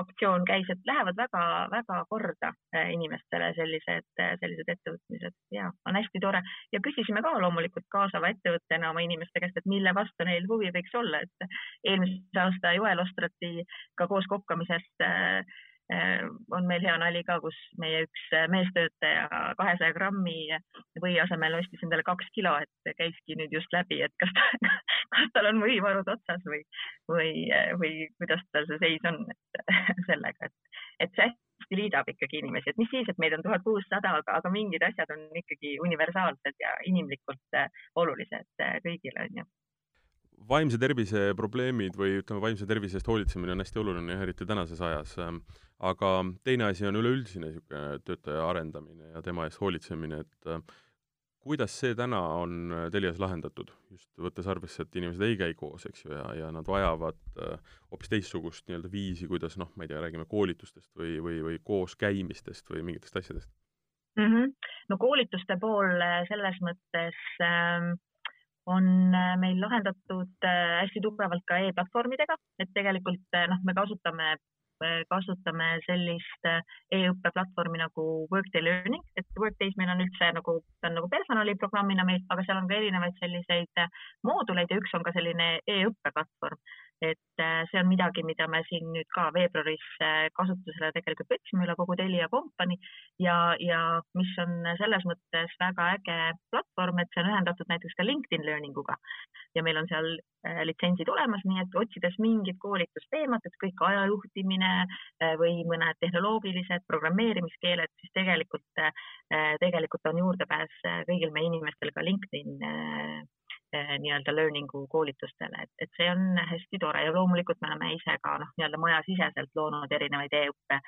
aktsioon käis, et lähevad väga-väga korda inimestele sellised, sellised ettevõtmised ja on hästi tore. Ja küsisime ka loomulikult kaasava ettevõttena oma inimeste käest, et mille vastu neil huvi võiks olla, et eelmise aasta Joel Ostratiga koos kokkamisest Äh, on meil hea nali ka, kus meie üks äh, meestöötaja kahesaja grammi või asemel ostis endale kaks kilo, et käiski nüüd just läbi, et kas ta, kas tal on võivarud otsas või, või, või kuidas tal see seis on et, sellega, et, et see hästi liidab ikkagi inimesi, et mis siis, et meid on tuhat kuussada, aga, aga mingid asjad on ikkagi universaalsed ja inimlikult äh, olulised kõigile, onju vaimse tervise probleemid või ütleme, vaimse tervise eest hoolitsemine on hästi oluline, eriti tänases ajas. aga teine asi on üleüldine niisugune töötaja arendamine ja tema eest hoolitsemine, et kuidas see täna on Telias lahendatud, just võttes arvesse, et inimesed ei käi koos, eks ju, ja, ja nad vajavad hoopis teistsugust nii-öelda viisi, kuidas noh, ma ei tea, räägime koolitustest või, või, või kooskäimistest või mingitest asjadest mm? -hmm. no koolituste pool selles mõttes ähm, on meil lahendatud hästi tugevalt ka e-platvormidega, et tegelikult noh, me kasutame kasutame sellist e-õppe platvormi nagu Workday Learning, et Workdays meil on üldse nagu, ta on nagu personaliprogrammina meil, aga seal on ka erinevaid selliseid mooduleid ja üks on ka selline e-õppe platvorm et äh, see on midagi, mida me siin nüüd ka veebruaris äh, kasutusele tegelikult võtsime üle kogu Telia kompanii ja, ja mis on selles mõttes väga äge platvorm, et see on ühendatud näiteks ka LinkedIn Learning uga ja meil on seal äh, litsentsid olemas, nii et otsides mingit koolitusteemat, ükskõik ajajuhtimine või mõned tehnoloogilised programmeerimiskeeled, siis tegelikult, tegelikult on juurdepääs kõigil meie inimestel ka LinkedIn nii-öelda learning'u koolitustele, et, et see on hästi tore. Ja loomulikult me oleme ise ka noh, nii-öelda majasiseselt loonud erinevaid e-õppe,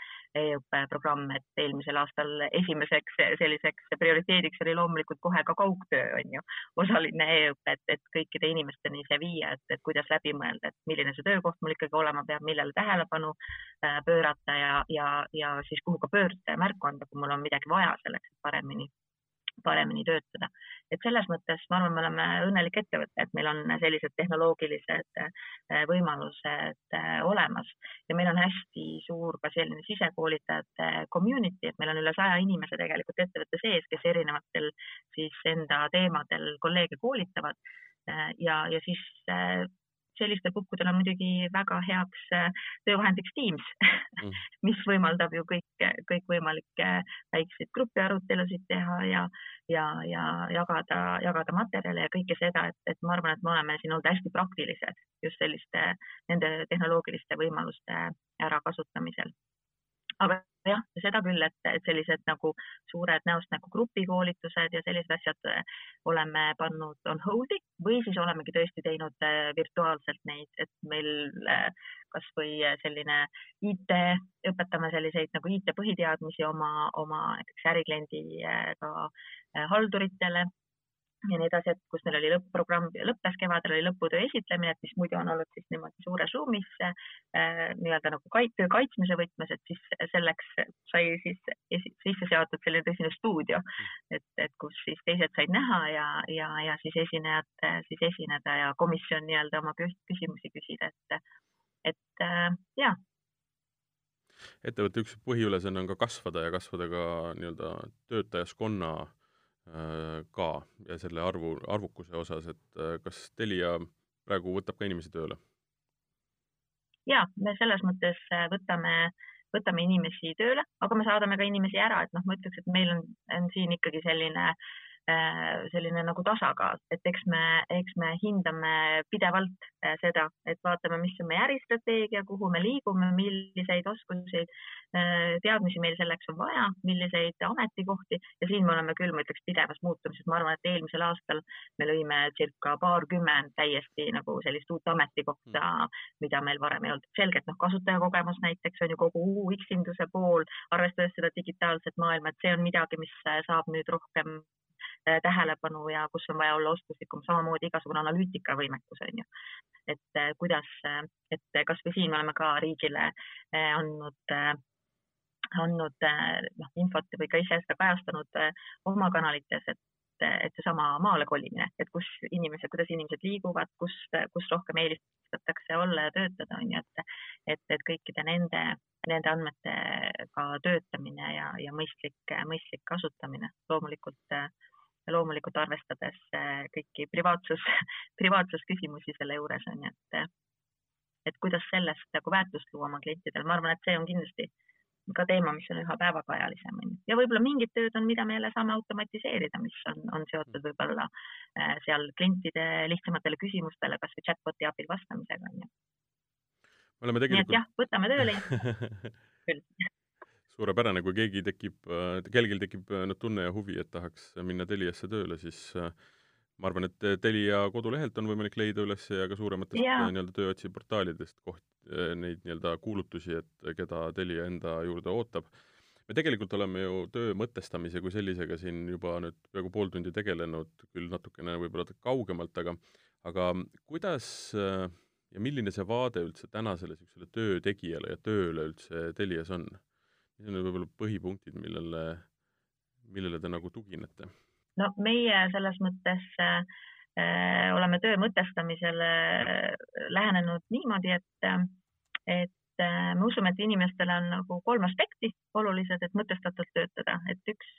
e-õppeprogramme, et eelmisel aastal esimeseks selliseks prioriteediks oli loomulikult kohe ka kaugtöö on ju, osaline e-õpe, et, et kõikide inimesteni see viia, et, et kuidas läbi mõelda, et milline see töökoht mul ikkagi olema peab, millele tähelepanu äh, pöörata ja, ja, ja siis kuhu ka pöörduda ja märku anda, kui mul on midagi vaja selleks, et paremini paremini töötada. et selles mõttes ma arvan, me oleme õnnelik ettevõte, et meil on sellised tehnoloogilised äh, võimalused äh, olemas ja meil on hästi suur ka selline sisekoolitajate community, et meil on üle saja inimese tegelikult ettevõtte sees, kes erinevatel siis enda teemadel kolleege koolitavad äh, ja, ja siis sellistel puhkudel on muidugi väga heaks äh, töövahendiks Teams mm. mis võimaldab ju kõik, kõikvõimalikke väikseid grupiarutelusid teha ja, ja, ja jagada, jagada materjale ja kõike seda, et, et ma arvan, et me oleme siin olnud hästi praktilised just selliste, nende tehnoloogiliste võimaluste ärakasutamisel aga jah, seda küll, et, et sellised nagu suured näost näkku grupikoolitused ja sellised asjad äh, oleme pannud on hold'i või siis olemegi tõesti teinud äh, virtuaalselt neid, et meil äh, kasvõi selline IT, õpetame selliseid nagu IT põhiteadmisi oma, oma näiteks ärikliendiga halduritele ja nii edasi, et kus neil oli lõpp-programm, lõppes kevadel oli lõputöö esitlemine, et mis muidu on olnud siis niimoodi suures ruumis äh, nii-öelda nagu kait-, töö kaitsmise võtmes, et siis selleks sai siis sisse seatud selline tõsine stuudio, et, et kus siis teised said näha ja, ja, ja siis esinejad siis esineda ja komisjon nii-öelda oma küsimusi küsida, et, et äh, ja ettevõtte üks põhiülesanne on ka kasvada ja kasvada ka nii-öelda töötajaskonna Äh, ka ja selle arvu, arvukuse osas, et äh, kas Telia praegu võtab ka inimesi tööle? ja me selles mõttes äh, võtame, võtame inimesi tööle, aga me saadame ka inimesi ära, et noh, ma ütleks, et meil on, on siin ikkagi selline äh, selline nagu tasakaal, et eks me, eks me hindame pidevalt äh, seda, et vaatame, mis on meie äristrateegia, kuhu me liigume, milliseid oskusi, äh, teadmisi meil selleks on vaja, milliseid ametikohti ja siin me oleme küll, ma ütleks, pidevas muutumises, ma arvan, et eelmisel aastal me lõime circa paarkümmend täiesti nagu sellist uut ametikohta, mida meil varem ei olnud. selgelt noh, kasutajakogemus näiteks on ju kogu UX-induse pool, arvestades seda digitaalset maailma, et see on midagi, mis saab nüüd rohkem Äh, tähelepanu ja kus on vaja olla oskuslikum, samamoodi igasugune analüütikavõimekus on ju. et äh, kuidas, äh, et kasvõi siin me oleme ka riigile andnud andnud noh, infot või ka ise seda kajastanud oma kanalites, et et seesama maale kolimine, et kus inimesed, kuidas inimesed liiguvad, kus, kus rohkem eelistatakse olla ja töötada, on ju, et, et, et kõikide nende, nende andmetega töötamine ja, ja mõistlik, mõistlik kasutamine loomulikult äh, loomulikult arvestades äh, kõiki privaatsus, privaatsusküsimusi selle juures on ju, et, et kuidas sellest nagu väärtust luua oma klientidele, ma arvan, et see on kindlasti ka teema, mis on üha päevakajalisem ja võib-olla mingid tööd on, mida me jälle saame automatiseerida, mis on, on seotud võib-olla äh, seal klientide lihtsamatele küsimustele kasvõi chatbot'i abil vastamisega on ju. me oleme tegelikult. nii et jah, võtame tööle küll suurepärane, kui keegi tekib, kellelgi tekib no tunne ja huvi, et tahaks minna Teliasse tööle, siis ma arvan, et Telia kodulehelt on võimalik leida üles ja ka suurematest yeah. nii-öelda tööotsiportaalidest koht, neid nii-öelda kuulutusi, et keda Telia enda juurde ootab. me tegelikult oleme ju töö mõtestamise kui sellisega siin juba nüüd peaaegu pool tundi tegelenud, küll natukene võib-olla kaugemalt, aga aga kuidas ja milline see vaade üldse tänasele niisugusele töötegijale ja tööle üldse Telias on? Mis on võib-olla põhipunktid, millele, millele te nagu tuginete? no meie selles mõttes äh, oleme töö mõtestamisele lähenenud niimoodi, et, et me usume, et inimestele on nagu kolm aspekti olulised, et mõtestatult töötada, et üks,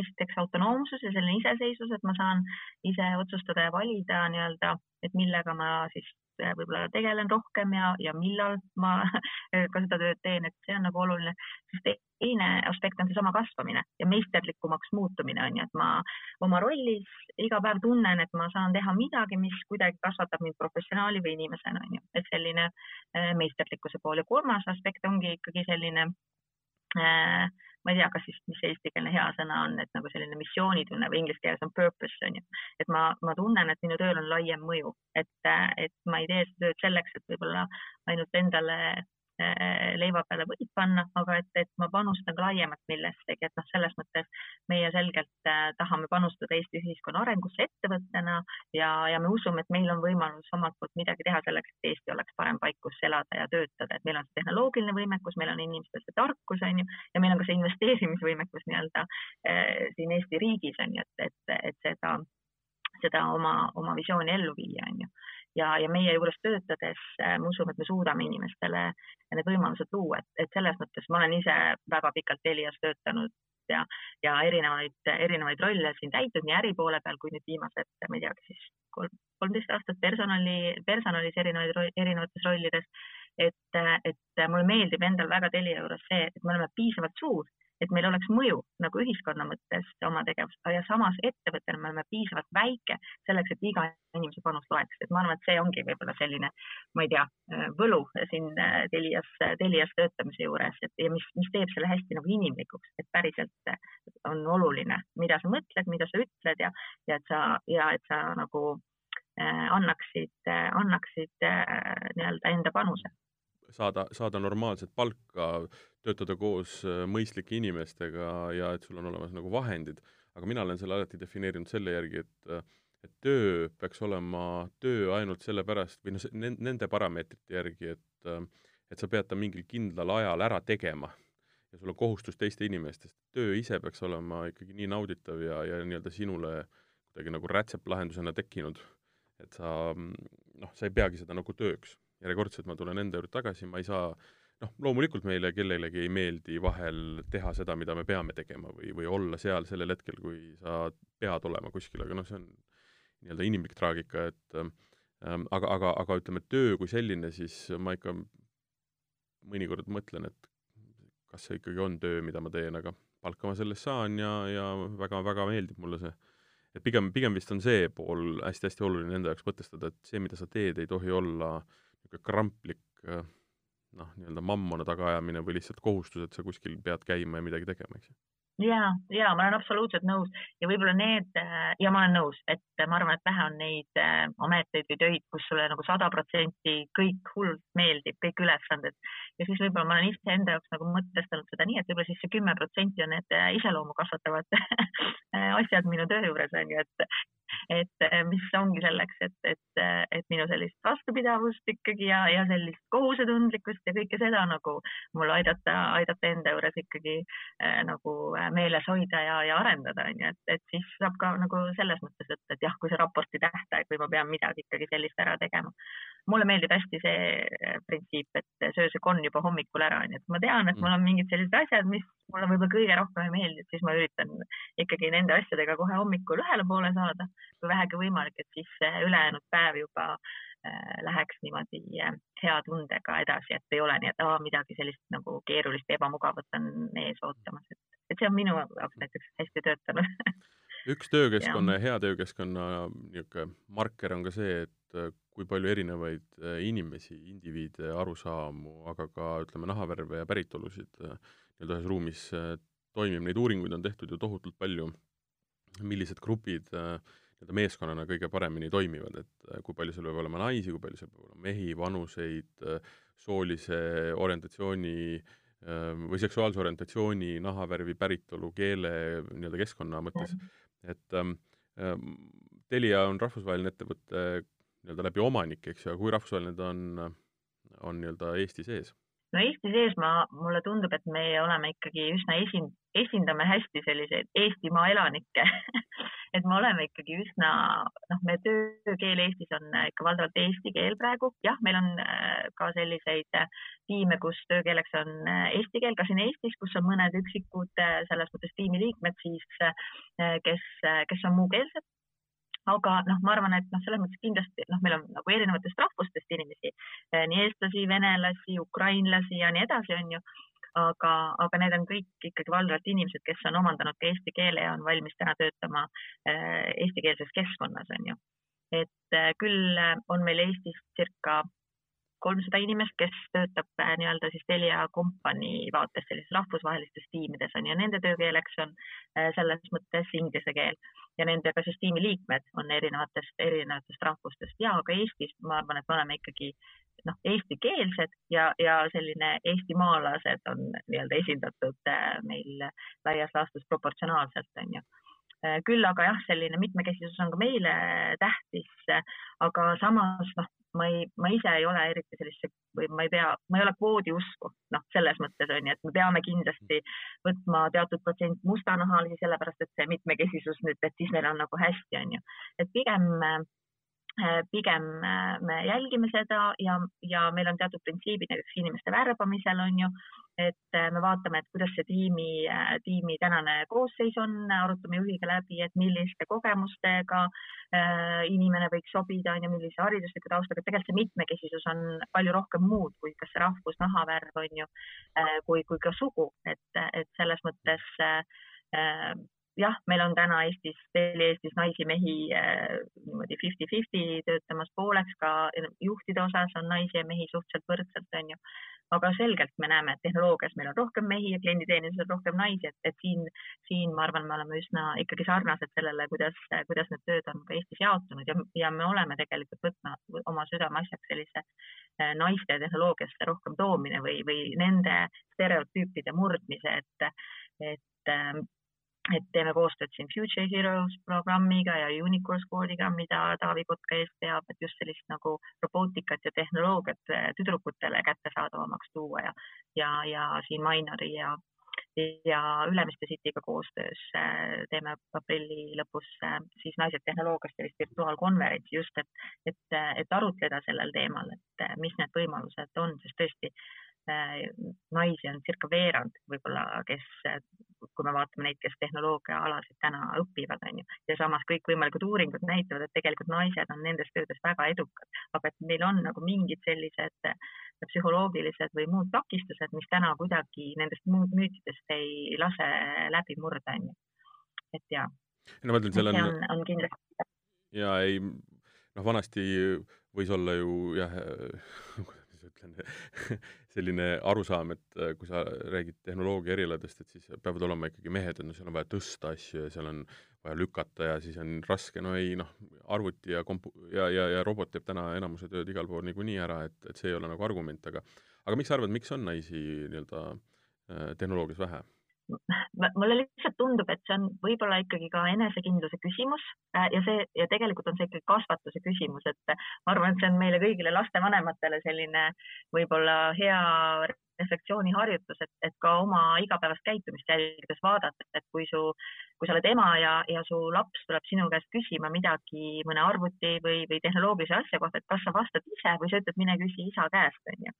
esiteks autonoomsus ja selline iseseisvus, et ma saan ise otsustada ja valida nii-öelda, et millega ma siis Äh, võib-olla tegelen rohkem ja, ja millal ma ka seda tööd teen, et see on nagu oluline. siis teine aspekt on seesama kasvamine ja meisterlikumaks muutumine on ju, et ma oma rollis iga päev tunnen, et ma saan teha midagi, mis kuidagi kasvatab mind professionaali või inimesena on ju, et selline äh, meisterlikkuse pool ja kolmas aspekt ongi ikkagi selline äh, ma ei tea, kas siis, mis eestikeelne hea sõna on, et nagu selline missioonitunne või inglise keeles on purpose on ju. et ma, ma tunnen, et minu tööl on laiem mõju, et, et ma ei tee seda tööd selleks, et võib-olla ainult endale Äh, leiva peale võib panna, aga et, et ma panustan ka laiemalt millessegi, et noh, selles mõttes meie selgelt äh, tahame panustada Eesti ühiskonna arengusse ettevõttena ja, ja me usume, et meil on võimalus omalt poolt midagi teha selleks, et Eesti oleks parem paik, kus elada ja töötada, et meil on see tehnoloogiline võimekus, meil on inimestel see tarkus, on ju, ja meil on ka see investeerimisvõimekus nii-öelda äh, siin Eesti riigis on ju, et, et, et seda, seda oma, oma visiooni ellu viia, on ju ja, ja meie juures töötades äh, ma usun, et me suudame inimestele need võimalused luua, et, et selles mõttes ma olen ise väga pikalt Telias töötanud ja, ja erinevaid, erinevaid rolle siin täitnud nii äri poole peal kui nüüd viimased, ma ei teagi siis kolm, kolmteist aastat personali, personalis erinevaid, erinevates rollides. et, et mulle meeldib endal väga Telia juures see, et me oleme piisavalt suur et meil oleks mõju nagu ühiskonna mõttes oma tegevus ja samas ettevõttena me oleme piisavalt väike selleks, et iga inimese panus loeks, et ma arvan, et see ongi võib-olla selline, ma ei tea, võlu siin äh, Telias, Telias töötamise juures, et ja mis, mis teeb selle hästi nagu inimlikuks, et päriselt on oluline, mida sa mõtled, mida sa ütled ja, ja et sa ja et sa nagu äh, annaksid, annaksid äh, nii-öelda enda panuse. Saada, saada normaalset palka, töötada koos äh, mõistlike inimestega ja et sul on olemas nagu vahendid, aga mina olen selle alati defineerinud selle järgi, et äh, et töö peaks olema töö ainult sellepärast või noh, nende parameetrite järgi, et äh, et sa pead ta mingil kindlal ajal ära tegema ja sul on kohustus teiste inimestest. töö ise peaks olema ikkagi nii nauditav ja, ja nii-öelda sinule kuidagi nagu rätseplahendusena tekkinud, et sa noh, sa ei peagi seda nagu tööks. Järjekordselt ma tulen enda juurde tagasi, ma ei saa noh, loomulikult meile kellelegi ei meeldi vahel teha seda, mida me peame tegema või, või olla seal sellel hetkel, kui sa pead olema kuskil, aga noh, see on nii-öelda inimlik traagika, et ähm, aga, aga, aga ütleme, töö kui selline, siis ma ikka mõnikord mõtlen, et kas see ikkagi on töö, mida ma teen, aga palka ma selle eest saan ja, ja väga-väga meeldib mulle see. et pigem, pigem vist on see pool hästi-hästi oluline enda jaoks mõtestada, et see, mida sa teed, ei tohi olla niisugune kramplik äh, noh, nii-öelda mammona tagaajamine või lihtsalt kohustus, et sa kuskil pead käima ja midagi tegema, eks ju ja, ja ma olen absoluutselt nõus ja võib-olla need äh, ja ma olen nõus, et ma arvan, et vähe on neid äh, ameteid või töid, kus sulle nagu sada protsenti kõik hullult meeldib, kõik ülesanded. ja siis võib-olla ma olen iseenda jaoks nagu mõtestanud seda nii, et võib-olla siis see kümme protsenti on need iseloomu kasvatavad asjad minu töö juures on ju, et et eh, mis ongi selleks, et, et, et minu sellist vastupidavust ikkagi ja, ja sellist kohusetundlikkust ja kõike seda nagu mul aidata, aidata enda juures ikkagi äh, nagu eh, meeles hoida ja, ja arendada, on ju, et, et siis saab ka nagu selles mõttes võtta, et jah, kui see raporti tähtaeg või ma pean midagi ikkagi sellist ära tegema. Mulle meeldib hästi see printsiip, et söö see konn juba hommikul ära, on ju, et ma tean, et mul on mingid sellised asjad, mis mulle võib-olla kõige rohkem ei meeldi, et siis ma üritan ikkagi nende asjadega kohe hommikul ühele poole saada, kui vähegi võimalik, et siis ülejäänud päev juba äh, läheks niimoodi äh, hea tundega edasi, et ei ole nii, et aa, midagi sellist nagu keerulist ja ebamugavat on ees ootamas, et, et see on minu jaoks näiteks hästi töötanud üks töökeskkonna ja hea töökeskkonna niisugune marker on ka see, et äh, kui palju erinevaid inimesi, indiviide, arusaamu, aga ka ütleme, nahavärve ja päritolusid nii-öelda ühes ruumis äh, toimib, neid uuringuid on tehtud ju tohutult palju, millised grupid äh, nii-öelda meeskonnana kõige paremini toimivad, et äh, kui palju seal peab olema naisi, kui palju seal peab olema mehi, vanuseid, soolise orientatsiooni või seksuaalse orientatsiooni, nahavärvi, päritolu, keele, nii-öelda keskkonna mõttes, et ähm, ähm, Telia on rahvusvaheline ettevõte nii-öelda läbi omanike, eks ju, aga kui rahvusvaheline ta on, on nii-öelda Eesti sees? No Eesti sees ma, mulle tundub, et me oleme ikkagi üsna esin-, esindame hästi selliseid Eestimaa elanikke. Et me oleme ikkagi üsna, noh, meie töökeel Eestis on ikka valdavalt eesti keel praegu, jah, meil on ka selliseid tiime, kus töökeeleks on eesti keel, ka siin Eestis, kus on mõned üksikud selles mõttes tiimiliikmed siis, kes, kes on muukeelsed. Aga noh, ma arvan, et noh, selles mõttes kindlasti noh, meil on nagu erinevatest rahvustest inimesi, nii eestlasi, venelasi, ukrainlasi ja nii edasi, on ju. aga, aga need on kõik ikkagi valdavalt inimesed, kes on omandanud ka eesti keele ja on valmis täna töötama äh, eestikeelses keskkonnas, on ju. et äh, küll on meil Eestis circa kolmsada inimest, kes töötab äh, nii-öelda siis Telia kompanii vaates sellises rahvusvahelistes tiimides on ju, nende töökeeleks on äh, selles mõttes inglise keel ja nendega siis tiimi liikmed on erinevatest, erinevatest rahvustest ja ka Eestis ma arvan, et me oleme ikkagi noh, eestikeelsed ja, ja selline eestimaalased on nii-öelda esindatud äh, meil laias laastus proportsionaalselt on ju küll aga jah, selline mitmekesisus on ka meile tähtis, aga samas noh, ma ei, ma ise ei ole eriti sellisse või ma ei pea, ma ei ole kvoodi usku, noh, selles mõttes on ju, et me peame kindlasti võtma teatud protsent mustanahalisi, sellepärast et see mitmekesisus nüüd, et siis meil on nagu hästi, on ju. et pigem Äh, pigem äh, me jälgime seda ja, ja meil on teatud printsiibid näiteks inimeste värbamisel on ju, et äh, me vaatame, et kuidas see tiimi, tiimi tänane koosseis on, arutame juhiga läbi, et milliste kogemustega äh, inimene võiks sobida, on ju, millise haridusliku taustaga, tegelikult see mitmekesisus on palju rohkem muud kui kas rahvus, nahavärv on ju äh,, kui, kui ka sugu, et, et selles mõttes äh, jah, meil on täna Eestis, veel Eestis naisi-mehi äh, niimoodi fifty-fifty töötamas pooleks, ka juhtide osas on naisi ja mehi suhteliselt võrdselt, on ju. aga selgelt me näeme, et tehnoloogias meil on rohkem mehi ja klienditeeninduses on rohkem naisi, et, et siin, siin ma arvan, me oleme üsna ikkagi sarnased sellele, kuidas, kuidas need tööd on ka Eestis jaotunud ja, ja me oleme tegelikult võtnud oma südameasjaks sellise äh, naiste tehnoloogiasse rohkem toomine või, või nende stereotüüpide murdmise, et, et ähm, et teeme koostööd siin Future Heroes programmiga ja Unicorn School'iga, mida Taavi Kotka eest peab, et just sellist nagu robootikat ja tehnoloogiat eh, tüdrukutele kättesaadavamaks tuua ja, ja, ja siin Mainori ja, ja Ülemiste City'ga koostöös eh, teeme aprilli lõpus eh, siis Naised tehnoloogias sellist virtuaalkonverentsi just, et, et, et arutleda sellel teemal, et mis need võimalused on, sest tõesti naisi on circa veerand võib-olla, kes kui me vaatame neid, kes tehnoloogiaalasid täna õpivad, on ju, ja samas kõikvõimalikud uuringud näitavad, et tegelikult naised on nendes töödes väga edukad, aga et meil on nagu mingid sellised psühholoogilised või muud takistused, mis täna kuidagi nendest müütidest ei lase läbi murda, on ju. et ja. no ma ütlen, seal on, on, on kindlasti. ja ei, noh, vanasti võis olla ju jah ütlen selline arusaam, et äh, kui sa räägid tehnoloogia erialadest, et siis peavad olema ikkagi mehed, et no seal on vaja tõsta asju ja seal on vaja lükata ja siis on raske, no ei noh, arvuti ja kompu- ja, ja, ja robot teeb täna enamuse tööd igal pool niikuinii ära, et, et see ei ole nagu argument, aga aga miks sa arvad, miks on naisi nii-öelda äh, tehnoloogias vähe? Mulle lihtsalt tundub, et see on võib-olla ikkagi ka enesekindluse küsimus äh, ja see ja tegelikult on see ikkagi kasvatuse küsimus, et ma arvan, et see on meile kõigile lastevanematele selline võib-olla hea refleksiooniharjutus, et, et ka oma igapäevast käitumist jälgides vaadata, et kui su, kui sa oled ema ja, ja su laps tuleb sinu käest küsima midagi mõne arvuti või, või tehnoloogilise asja kohta, et kas sa vastad ise või sa ütled, mine küsi isa käest, onju.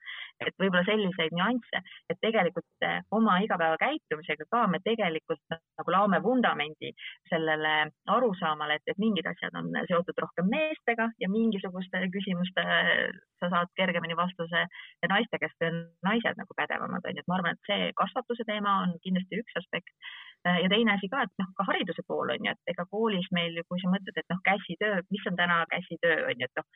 et võib-olla selliseid nüansse, et tegelikult eh, oma igapäevakäitumisega ka me tegelikult nagu laome vundamendi sellele arusaamale, et, et mingid asjad on seotud rohkem meestega ja mingisuguste küsimuste sa saad kergemini vastuse naiste käest naised nagu pädevamad, on ju, et ma arvan, et see kasvatuse teema on kindlasti üks aspekt. ja teine asi ka, et noh, ka hariduse pool on ju, et ega koolis meil kui sa mõtled, et noh, käsitöö, mis on täna käsitöö, on ju, et noh,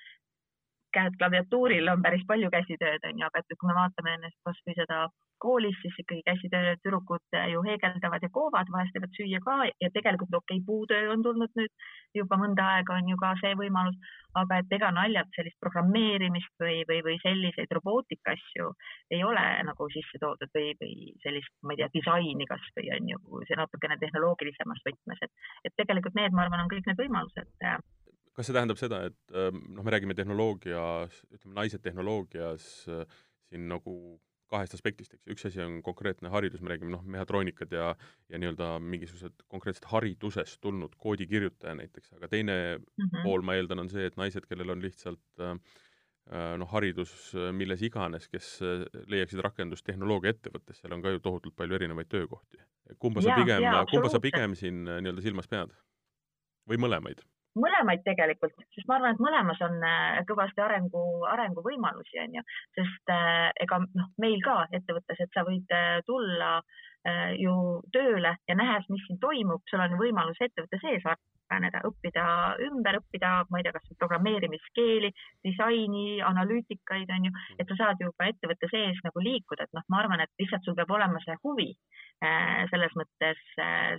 käed klaviatuuril on päris palju käsitööd, on ju, aga et kui me vaatame ennast kasvõi seda koolis, siis ikkagi käsitöö tüdrukud ju heegeldavad ja koovad, vahest teevad süüa ka ja tegelikult okei okay,, puutöö on tulnud nüüd juba mõnda aega on ju ka see võimalus, aga et ega naljalt sellist programmeerimist või, või, või selliseid robootika asju ei ole nagu sisse toodud või, või sellist, ma ei tea, disaini kasvõi on ju, see natukene tehnoloogilisemas võtmes, et, et tegelikult need, ma arvan, on kõik need võimalused kas see tähendab seda, et ähm, noh, me räägime tehnoloogias, ütleme naised tehnoloogias äh, siin nagu kahest aspektist, eks ju, üks asi on konkreetne haridus, me räägime noh, mehhatroonikad ja ja nii-öelda mingisugused konkreetselt haridusest tulnud koodikirjutaja näiteks, aga teine mm -hmm. pool, ma eeldan, on see, et naised, kellel on lihtsalt äh, äh noh, haridus milles iganes, kes leiaksid rakendust tehnoloogiaettevõttes, seal on ka ju tohutult palju erinevaid töökohti. kumba sa pigem, kumba sa pigem siin nii-öelda silmas pead? või mõlemaid? Mõlemaid tegelikult, sest ma arvan, et mõlemas on äh, kõvasti arengu, arenguvõimalusi, on ju, sest äh, ega noh, meil ka ettevõttes, et sa võid äh, tulla ju tööle ja nähes, mis siin toimub, sul on võimalus ettevõtte sees areneda, õppida ümber, õppida, ma ei tea, kas programmeerimiskeeli, disaini, analüütikaid on ju, et sa saad ju ka ettevõtte sees nagu liikuda, et noh, ma arvan, et lihtsalt sul peab olema see huvi selles mõttes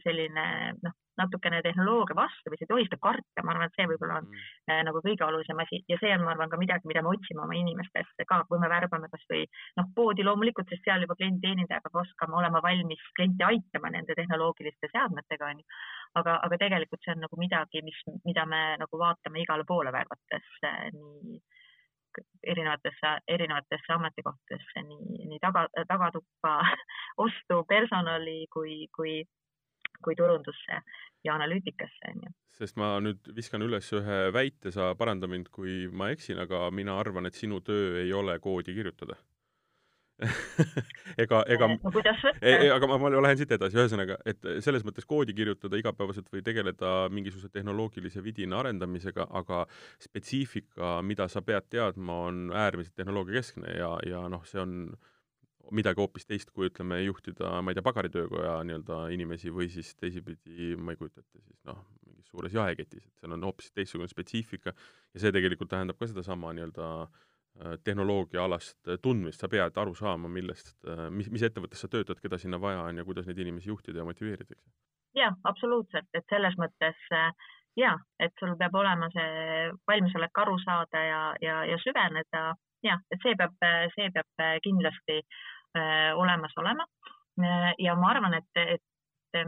selline noh, natukene tehnoloogia vastu või sa ei tohi seda karta, ma arvan, et see võib-olla on mm. äh, nagu kõige olulisem asi ja see on, ma arvan, ka midagi, mida me otsime oma inimestest ka, kui me värbame kasvõi noh, poodi loomulikult, sest seal juba klienditeenindaja peab oskama olema valmis klienti aitama nende tehnoloogiliste seadmetega onju. Aga, aga tegelikult see on nagu midagi, mis, mida me nagu vaatame igale poole värvates äh, nii erinevatesse, erinevatesse ametikohtadesse, nii, nii taga, tagatuppa ostu personali kui, kui kui turundusse ja analüütikasse, on ju. sest ma nüüd viskan üles ühe väite, sa paranda mind, kui ma eksin, aga mina arvan, et sinu töö ei ole koodi kirjutada ega, ega no kuidas võtta? aga ma, ma lähen siit edasi, ühesõnaga, et selles mõttes koodi kirjutada igapäevaselt või tegeleda mingisuguse tehnoloogilise vidina arendamisega, aga spetsiifika, mida sa pead teadma, on äärmiselt tehnoloogiakeskne ja, ja noh, see on midagi hoopis teist, kui ütleme, juhtida, ma ei tea, pagaritöökoja nii-öelda inimesi või siis teisipidi, ma ei kujuta ette, siis noh, mingis suures jaeketis, et seal on hoopis teistsugune spetsiifika ja see tegelikult tähendab ka sedasama nii-öelda äh, tehnoloogiaalast tundmist, sa pead aru saama, millest, äh, mis, mis ettevõttes sa töötad, keda sinna vaja on ja kuidas neid inimesi juhtida ja motiveerida, eks. jah, absoluutselt, et selles mõttes äh, ja, et sul peab olema see valmisolek aru saada ja, ja, ja süveneda ja, et see peab, see peab kindlasti äh, olemas olema. ja ma arvan, et, et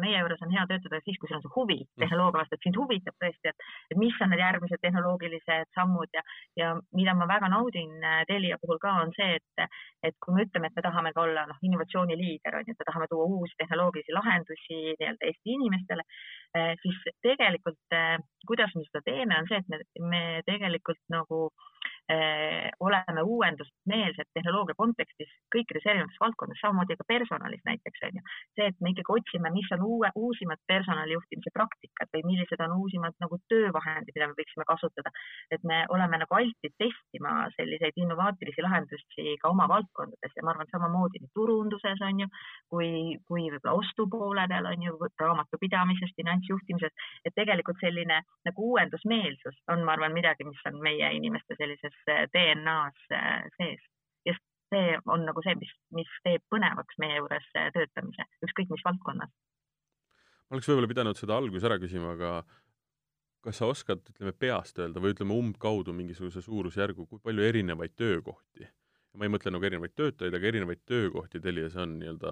meie juures on hea töötada siis, kui sul on see huvi mm. tehnoloogia vastu, et sind huvitab tõesti, et, et mis on need järgmised tehnoloogilised sammud ja, ja mida ma väga naudin äh, Telia puhul ka on see, et, et kui me ütleme, et me tahame ka olla noh, innovatsiooni liider on ju, et me tahame tuua uusi tehnoloogilisi lahendusi nii-öelda Eesti inimestele, äh, siis tegelikult kuidas me seda teeme, on see, et me, me tegelikult nagu eh, oleme uuendusmeelsed tehnoloogia kontekstis kõikides erinevates valdkondades, samamoodi ka personalis näiteks on ju. see, et me ikkagi otsime, mis on uue, uusimad personalijuhtimise praktikad või millised on uusimad nagu töövahendid, mida me võiksime kasutada. et me oleme nagu altid testima selliseid innovaatilisi lahendusi ka oma valdkondades ja ma arvan, samamoodi nii turunduses on ju, kui, kui võib-olla ostu poole peal on ju, raamatupidamises, finantsjuhtimises, et tegelikult selline nagu uuendusmeelsus on, ma arvan, midagi, mis on meie inimeste sellises selles DNA-s äh, sees. ja see on nagu see, mis, mis teeb põnevaks meie juures äh, töötamise, ükskõik mis valdkonnas. ma oleks võib-olla pidanud seda alguses ära küsima, aga kas sa oskad, ütleme, peast öelda või ütleme umbkaudu mingisuguse suurusjärgu, kui palju erinevaid töökohti, ma ei mõtle nagu erinevaid töötajaid, aga erinevaid töökohti Telias on nii-öelda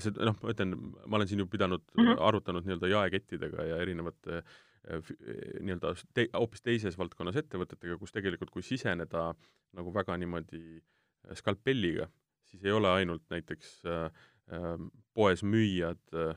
see noh, ma ütlen, ma olen siin ju pidanud mm, -hmm. arutanud nii-öelda jaekettidega ja erinevate äh, nii-öelda te, hoopis teises valdkonnas ettevõtetega, kus tegelikult, kui siseneda nagu väga niimoodi äh, skalpelliga, siis ei ole ainult näiteks äh, äh, poes müüjad äh,,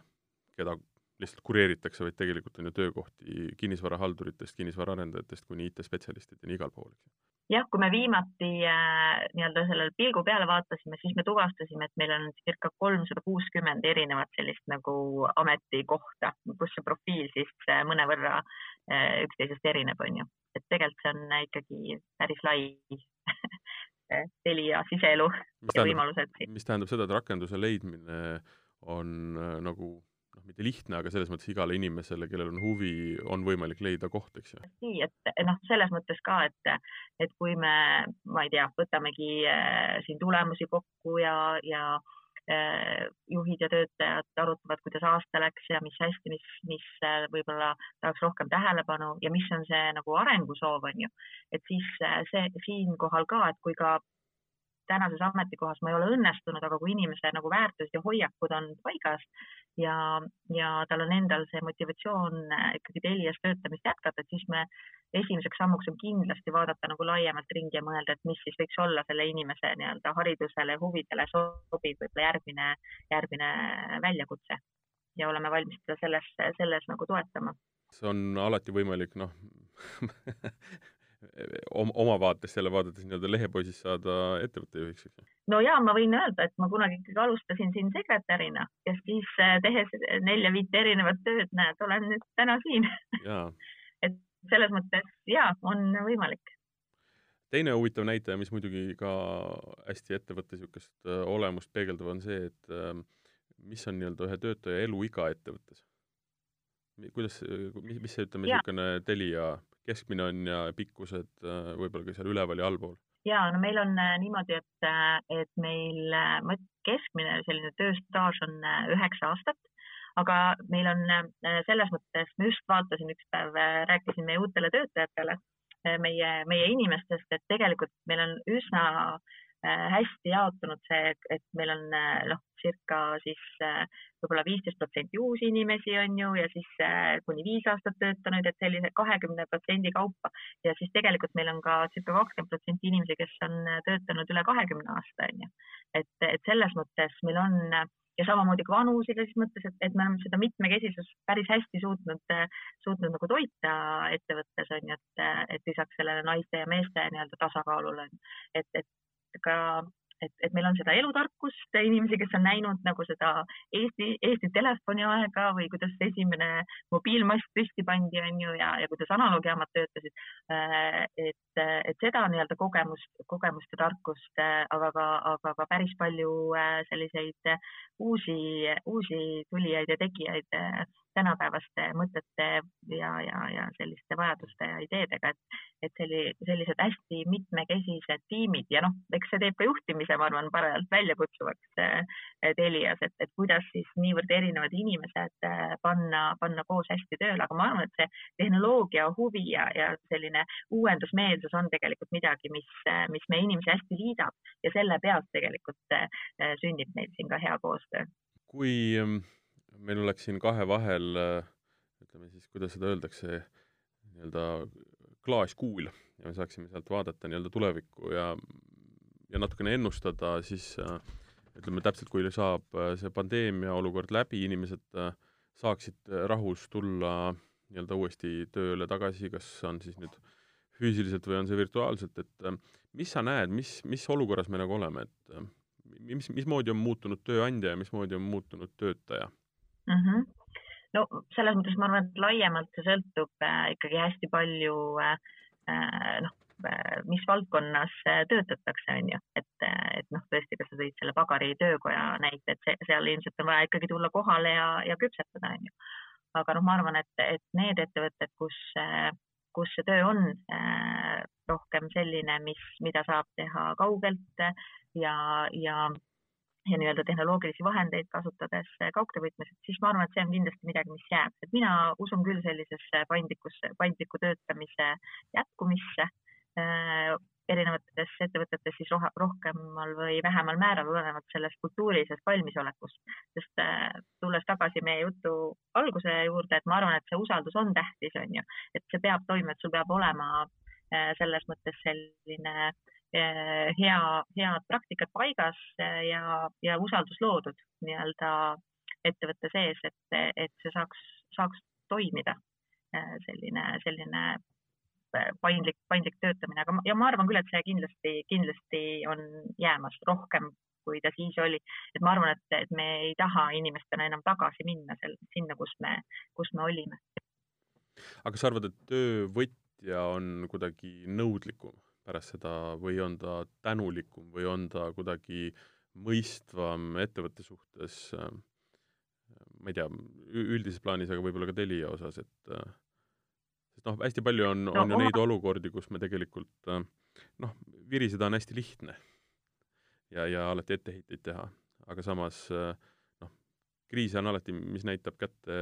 keda lihtsalt kureeritakse, vaid tegelikult on ju töökohti kinnisvarahalduritest, kinnisvaraarendajatest kuni IT-spetsialistideni igal pool, eks ju jah, kui me viimati äh, nii-öelda sellele pilgu peale vaatasime, siis me tuvastasime, et meil on circa kolmsada kuuskümmend erinevat sellist nagu ametikohta, kus see profiil siis äh, mõnevõrra äh, üksteisest erineb, on ju. et tegelikult see on ikkagi päris lai Telia siseelu ja võimalused. mis tähendab seda, et rakenduse leidmine on äh, nagu noh, mitte lihtne, aga selles mõttes igale inimesele, kellel on huvi, on võimalik leida koht, eks ju. nii, et noh, selles mõttes ka, et, et kui me, ma ei tea, võtamegi äh, siin tulemusi kokku ja, ja äh, juhid ja töötajad arutavad, kuidas aasta läks ja mis hästi, mis, mis äh, võib-olla tahaks rohkem tähelepanu ja mis on see nagu arengusoov, on ju. et siis äh, see siinkohal ka, et kui ka tänases ametikohas ma ei ole õnnestunud, aga kui inimese nagu väärtused ja hoiakud on paigas ja, ja tal on endal see motivatsioon äh, ikkagi Telias töötamist jätkata, et siis me esimeseks sammuks on kindlasti vaadata nagu laiemalt ringi ja mõelda, et mis siis võiks olla selle inimese nii-öelda haridusele, huvidele sobiv võib-olla järgmine, järgmine väljakutse ja oleme valmis teda selles, selles nagu toetama. see on alati võimalik, noh oma vaatest jälle vaadates nii-öelda lehepoisist saada ettevõtte juhiks, eks ju? no ja ma võin öelda, et ma kunagi ikkagi alustasin siin sekretärina ja siis äh, tehes nelja-viite erinevat tööd, näed, olen nüüd täna siin et selles mõttes ja, on võimalik. teine huvitav näitaja, mis muidugi ka hästi ettevõtte niisugust äh, olemust peegeldab, on see, et äh, mis on nii-öelda ühe töötaja eluiga ettevõttes? kuidas, mis, mis see, ütleme, niisugune Telia keskmine on ja pikkused äh, võib-olla ka seal üleval ja allpool? ja no meil on äh, niimoodi, et, äh, et meil keskmine selline tööstaaž on üheksa aastat, aga meil on selles mõttes, ma just vaatasin üks päev, rääkisin meie uutele töötajatele, meie, meie inimestest, et tegelikult meil on üsna hästi jaotunud see, et meil on noh, circa siis võib-olla viisteist protsenti uusi inimesi on ju ja siis äh, kuni viis aastat töötanud, et sellise kahekümne protsendi kaupa ja siis tegelikult meil on ka circa kakskümmend protsenti inimesi, kes on äh, töötanud üle kahekümne aasta on ju. et, et selles mõttes meil on ja samamoodi ka vanuselises mõttes, et, et me oleme seda mitmekesisust päris hästi suutnud, suutnud nagu toita ettevõttes on ju, et, et lisaks sellele naiste ja meeste nii-öelda tasakaalule, et, et ka et, et meil on seda elutarkust, inimesi, kes on näinud nagu seda Eesti, Eesti telefoniaega või kuidas esimene mobiilmast püsti pandi, on ju, ja, ja kuidas analoogijaamad töötasid. Äh, et, et seda nii-öelda kogemust, kogemust ja tarkust, äh, aga ka, aga ka päris palju äh, selliseid uusi, uusi tulijaid ja tegijaid tänapäevaste mõtete ja, ja, ja selliste vajaduste ja ideedega, et, et selli, sellised hästi mitmekesised tiimid ja noh, eks see teeb ka juhtimise, ma arvan, parajalt väljakutsuvaks äh, Telias, et, et kuidas siis niivõrd erinevad inimesed äh, panna, panna koos hästi tööle, aga ma arvan, et see tehnoloogia huvi ja, ja selline uuendusmeelsus on tegelikult midagi, mis, mis meie inimesi hästi liidab ja selle pealt tegelikult äh, sünnib meil siin ka hea koostöö. kui ähm, meil oleks siin kahe vahel, äh, ütleme siis, kuidas seda öeldakse, nii-öelda klaaskuul ja me saaksime sealt vaadata nii-öelda tulevikku ja, ja natukene ennustada, siis äh, ütleme täpselt, kui saab äh, see pandeemia olukord läbi, inimesed saaksid rahus tulla nii-öelda uuesti tööle tagasi, kas on siis nüüd füüsiliselt või on see virtuaalselt, et mis sa näed, mis, mis olukorras me nagu oleme, et mis, mismoodi on muutunud tööandja ja mismoodi on muutunud töötaja? Mm. -hmm. no selles mõttes ma arvan, et laiemalt see sõltub äh, ikkagi hästi palju äh, äh noh, mis valdkonnas töötatakse, on ju, et, et noh, tõesti, kas sa tõid selle pagari töökoja näite, et see, seal ilmselt on vaja ikkagi tulla kohale ja, ja küpsetada, on ju. aga noh, ma arvan, et, et need ettevõtted, kus, kus see töö on rohkem selline, mis, mida saab teha kaugelt ja, ja ja nii-öelda tehnoloogilisi vahendeid kasutades kaugtöövõtmes, et siis ma arvan, et see on kindlasti midagi, mis jääb, et mina usun küll sellisesse paindlikusse, paindliku töötamise jätkumisse äh, erinevates ettevõtetes siis roh rohkemal või vähemal määral, olenevalt sellest kultuurilisest valmisolekust. sest äh, tulles tagasi meie jutu alguse juurde, et ma arvan, et see usaldus on tähtis, on ju, et see peab toimuma, et sul peab olema äh, selles mõttes selline äh, Eh, hea, head praktikad paigas eh, ja, ja usaldus loodud nii-öelda ettevõtte sees, et, et see saaks, saaks toimida. Eh, selline, selline paindlik, paindlik töötamine, aga, ja ma arvan küll, et see kindlasti, kindlasti on jäämas rohkem, kui ta siis oli. et ma arvan, et, et me ei taha inimestena enam tagasi minna seal, sinna, kus me, kus me olime. aga sa arvad, et töövõtja on kuidagi nõudlikum pärast seda või on ta tänulikum või on ta kuidagi mõistvam ettevõtte suhtes, äh, ma ei tea, üldises plaanis, aga võib-olla ka Telia osas, et äh, sest noh, hästi palju on, on ju neid olukordi, kus me tegelikult äh, noh, viriseda on hästi lihtne ja, ja alati etteheiteid teha, aga samas äh, kriis on alati, mis näitab kätte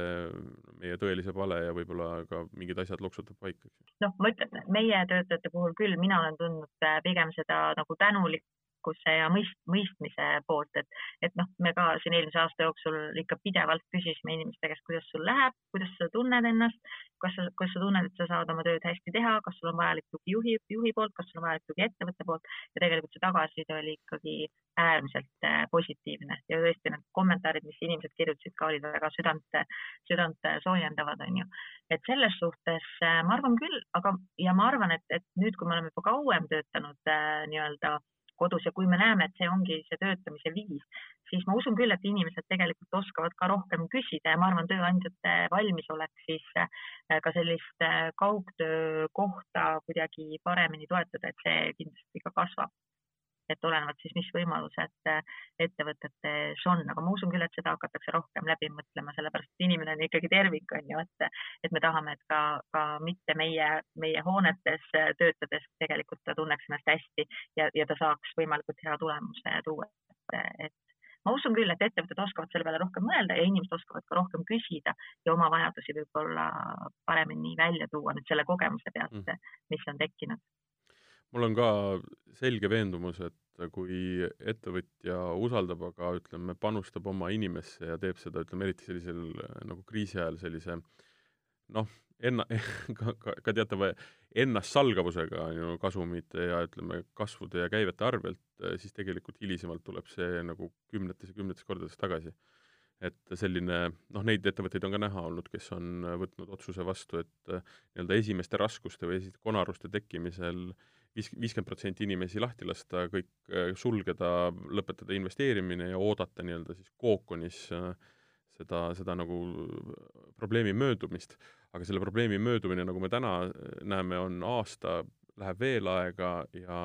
meie tõelise vale ja võib-olla ka mingid asjad loksutab paika. noh, ma ütlen, meie töötajate puhul küll, mina olen tundnud äh, pigem seda nagu tänulik, tarkuse ja mõist-, mõistmise poolt, et, et noh, me ka siin eelmise aasta jooksul ikka pidevalt küsisime inimeste käest, kuidas sul läheb, kuidas sa tunned ennast, kas sa, kas sa tunned, et sa saad oma tööd hästi teha, kas sul on vajalik tugi juhi, juhi poolt, kas sul on vajalik tugi ettevõtte poolt ja tegelikult see tagasiside oli ikkagi äärmiselt äh, positiivne ja tõesti need kommentaarid, mis inimesed kirjutasid ka, olid väga südant, südant soojendavad, onju. et selles suhtes äh, ma arvan küll, aga, ja ma arvan, et, et nüüd, kui me oleme juba kauem töötanud äh, nii-öelda kodus ja kui me näeme, et see ongi see töötamise viis, siis ma usun küll, et inimesed tegelikult oskavad ka rohkem küsida ja ma arvan, tööandjate valmisolek siis ka sellist kaugtöö kohta kuidagi paremini toetada, et see kindlasti ka kasvab et olenevalt siis, mis võimalused äh, ettevõtetes on, aga ma usun küll, et seda hakatakse rohkem läbi mõtlema, sellepärast et inimene on ikkagi tervik, on ju, et, et me tahame, et ka, ka mitte meie, meie hoonetes äh, töötades tegelikult ta tunneks ennast hästi ja, ja ta saaks võimalikult hea tulemuse tuua, et, et ma usun küll, et ettevõtted oskavad selle peale rohkem mõelda ja inimesed oskavad ka rohkem küsida ja oma vajadusi võib-olla paremini välja tuua nüüd selle kogemuse pealt mm., mis on tekkinud mul on ka selge veendumus, et kui ettevõtja usaldab, aga ütleme, panustab oma inimesse ja teeb seda, ütleme eriti sellisel nagu kriisi ajal sellise noh, enna- ka, ka, ka teatava ennastsalgavusega on ju kasumite ja ütleme, kasvude ja käivete arvelt, siis tegelikult hilisemalt tuleb see nagu kümnetes ja kümnetes kordades tagasi. et selline, noh, neid ettevõtteid on ka näha olnud, kes on võtnud otsuse vastu, et nii-öelda esimeste raskuste või esimeste konaruste tekkimisel äh, viis, viiskümmend protsenti inimesi lahti lasta, kõik äh, sulgeda, lõpetada investeerimine ja oodata nii-öelda siis kookonis äh, seda, seda nagu probleemi möödumist. aga selle probleemi möödumine, nagu me täna äh, näeme, on aasta, läheb veel aega ja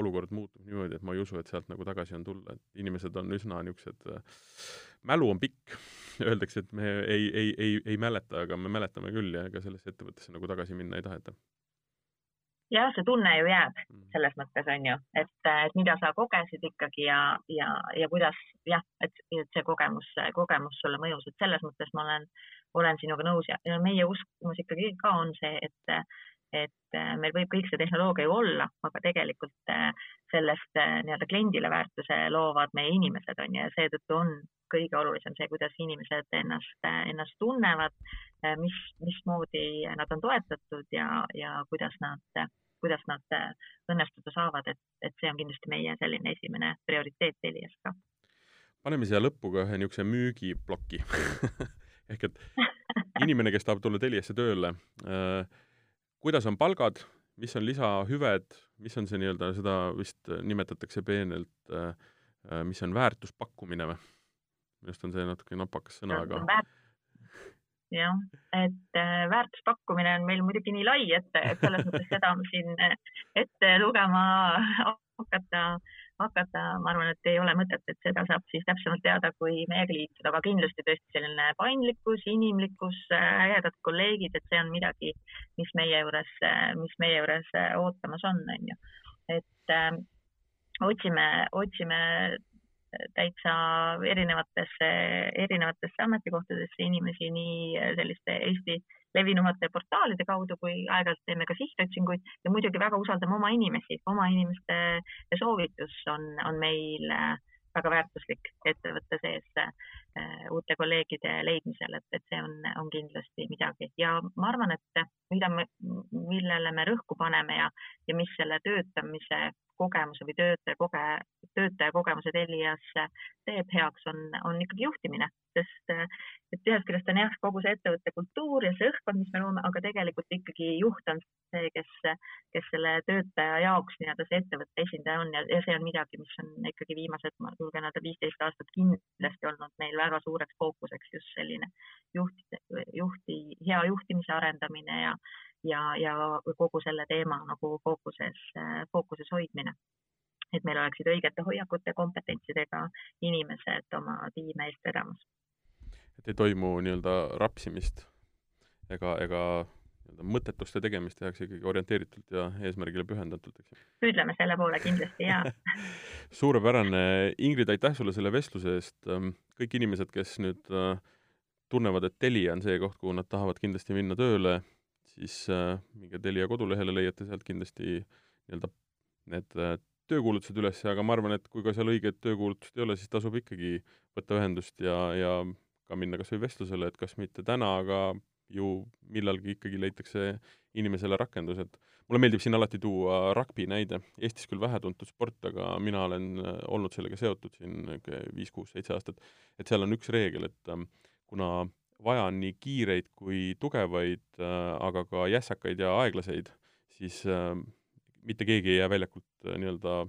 olukord muutub niimoodi, et ma ei usu, et sealt nagu tagasi on tulla, et inimesed on üsna niisugused, mälu on pikk, öeldakse, et me ei, ei, ei, ei mäleta, aga me mäletame küll ja ega sellesse ettevõttesse nagu tagasi minna ei taheta jah, see tunne ju jääb mm. selles mõttes on ju, et, et mida sa kogesid ikkagi ja, ja, ja kuidas jah, et, et see kogemus, kogemus sulle mõjus, et selles mõttes ma olen, olen sinuga nõus ja, ja meie uskumus ikkagi ka on see, et, et meil võib kõik see tehnoloogia ju olla, aga tegelikult sellest nii-öelda kliendile väärtuse loovad meie inimesed on ju ja seetõttu on kõige olulisem see, kuidas inimesed ennast, ennast tunnevad, mis, mismoodi nad on toetatud ja, ja kuidas nad kuidas nad äh, õnnestuda saavad, et, et see on kindlasti meie selline esimene prioriteet Telias ka. paneme siia lõppu ka ühe niisuguse müügiploki ehk et inimene, kes tahab tulla Teliasse tööle äh,, kuidas on palgad, mis on lisahüved, mis on see nii-öelda, seda vist nimetatakse peenelt äh,, äh mis on väärtuspakkumine või? minu arust on see natuke napakas sõna, aga jah, et äh, väärtuspakkumine on meil muidugi nii lai, et, et selles mõttes seda siin äh, ette lugema hakata, hakata, ma arvan, et ei ole mõtet, et seda saab siis täpsemalt teada, kui meiega liituda, aga kindlasti tõesti selline paindlikkus, inimlikkus, äh, ägedad kolleegid, et see on midagi, mis meie juures, mis meie juures ootamas on, on ju. et äh, otsime, otsime täitsa erinevatesse, erinevatesse ametikohtadesse inimesi nii selliste Eesti levinumate portaalide kaudu, kui aeg-ajalt teeme ka sihtotsinguid. Ja muidugi väga usaldame oma inimesi, oma inimeste soovitus on, on meil äh, väga väärtuslik ettevõtte sees äh, uute kolleegide leidmisel, et, et see on, on kindlasti midagi. Ja ma arvan, et mida me, millele me rõhku paneme ja, ja mis selle töötamise kogemuse või töötaja koge-, töötaja kogemuse Telias teeb heaks, on, on ikkagi juhtimine, sest et ühest küljest on jah, kogu see ettevõtte kultuur ja see õhkkond, mis me loome, aga tegelikult ikkagi juht on see, kes, kes selle töötaja jaoks nii-öelda see ettevõtte esindaja on ja, ja see on midagi, mis on ikkagi viimased, ma julgen öelda, viisteist aastat kindlasti olnud meil väga suureks fookuseks just selline juht, juhti, hea juhtimise arendamine ja ja, ja kogu selle teema nagu fookuses, fookuses hoidmine. et meil oleksid õigete hoiakute, kompetentsidega inimesed oma tiime eest vedamas. et ei toimu nii-öelda rapsimist ega, ega nii-öelda mõttetuste tegemist tehakse ikkagi orienteeritult ja eesmärgile pühendatult, eks ju. püüdleme selle poole kindlasti, jaa suurepärane, Ingrid, aitäh sulle selle vestluse eest, kõik inimesed, kes nüüd äh, tunnevad, et Telia on see koht, kuhu nad tahavad kindlasti minna tööle, siis äh, minge Telia kodulehele, leiate sealt kindlasti nii-öelda need äh, töökuulutused üles, aga ma arvan, et kui ka seal õiget töökuulutust ei ole, siis tasub ikkagi võtta ühendust ja, ja ka minna kas või vestlusele, et kas mitte täna, aga ju millalgi ikkagi leitakse inimesele rakendus, et mulle meeldib siin alati tuua rugby näide, Eestis küll vähetuntud sport, aga mina olen äh, olnud sellega seotud siin viis, kuus, seitse aastat, et seal on üks reegel, et kuna vaja on nii kiireid kui tugevaid, äh, aga ka jässakaid ja aeglaseid, siis ähm, mitte keegi ei jää väljakult äh, nii-öelda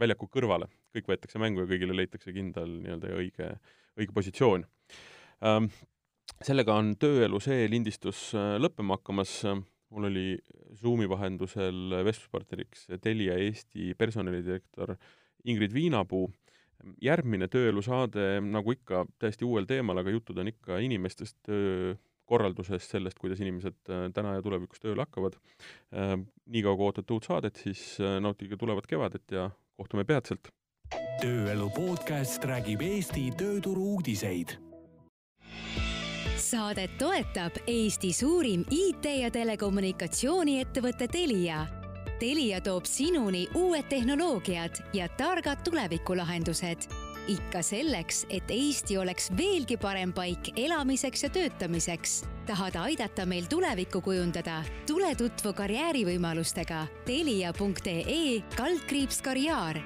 väljaku kõrvale, kõik võetakse mängu ja kõigile leitakse kindel nii-öelda õige, õige positsioon. Ähm, sellega on tööelu see lindistus äh, lõppema hakkamas, mul oli Zoomi vahendusel vestluspartneriks Telia Eesti personalidirektor Ingrid Viinapuu, järgmine tööelu saade, nagu ikka, täiesti uuel teemal, aga jutud on ikka inimestest, töökorraldusest, sellest, kuidas inimesed äh, täna ja tulevikus tööle hakkavad. Äh, niikaua, kui ootate uut saadet, siis nautige tulevat kevadet ja kohtume peatselt! tööelu podcast räägib Eesti tööturu uudiseid saadet toetab Eesti suurim IT- ja telekommunikatsiooniettevõte Telia. Telia toob sinuni uued tehnoloogiad ja targad tulevikulahendused ikka selleks, et Eesti oleks veelgi parem paik elamiseks ja töötamiseks. tahad aidata meil tulevikku kujundada? tule tutvu karjäärivõimalustega telia.ee kaldkriips karjäär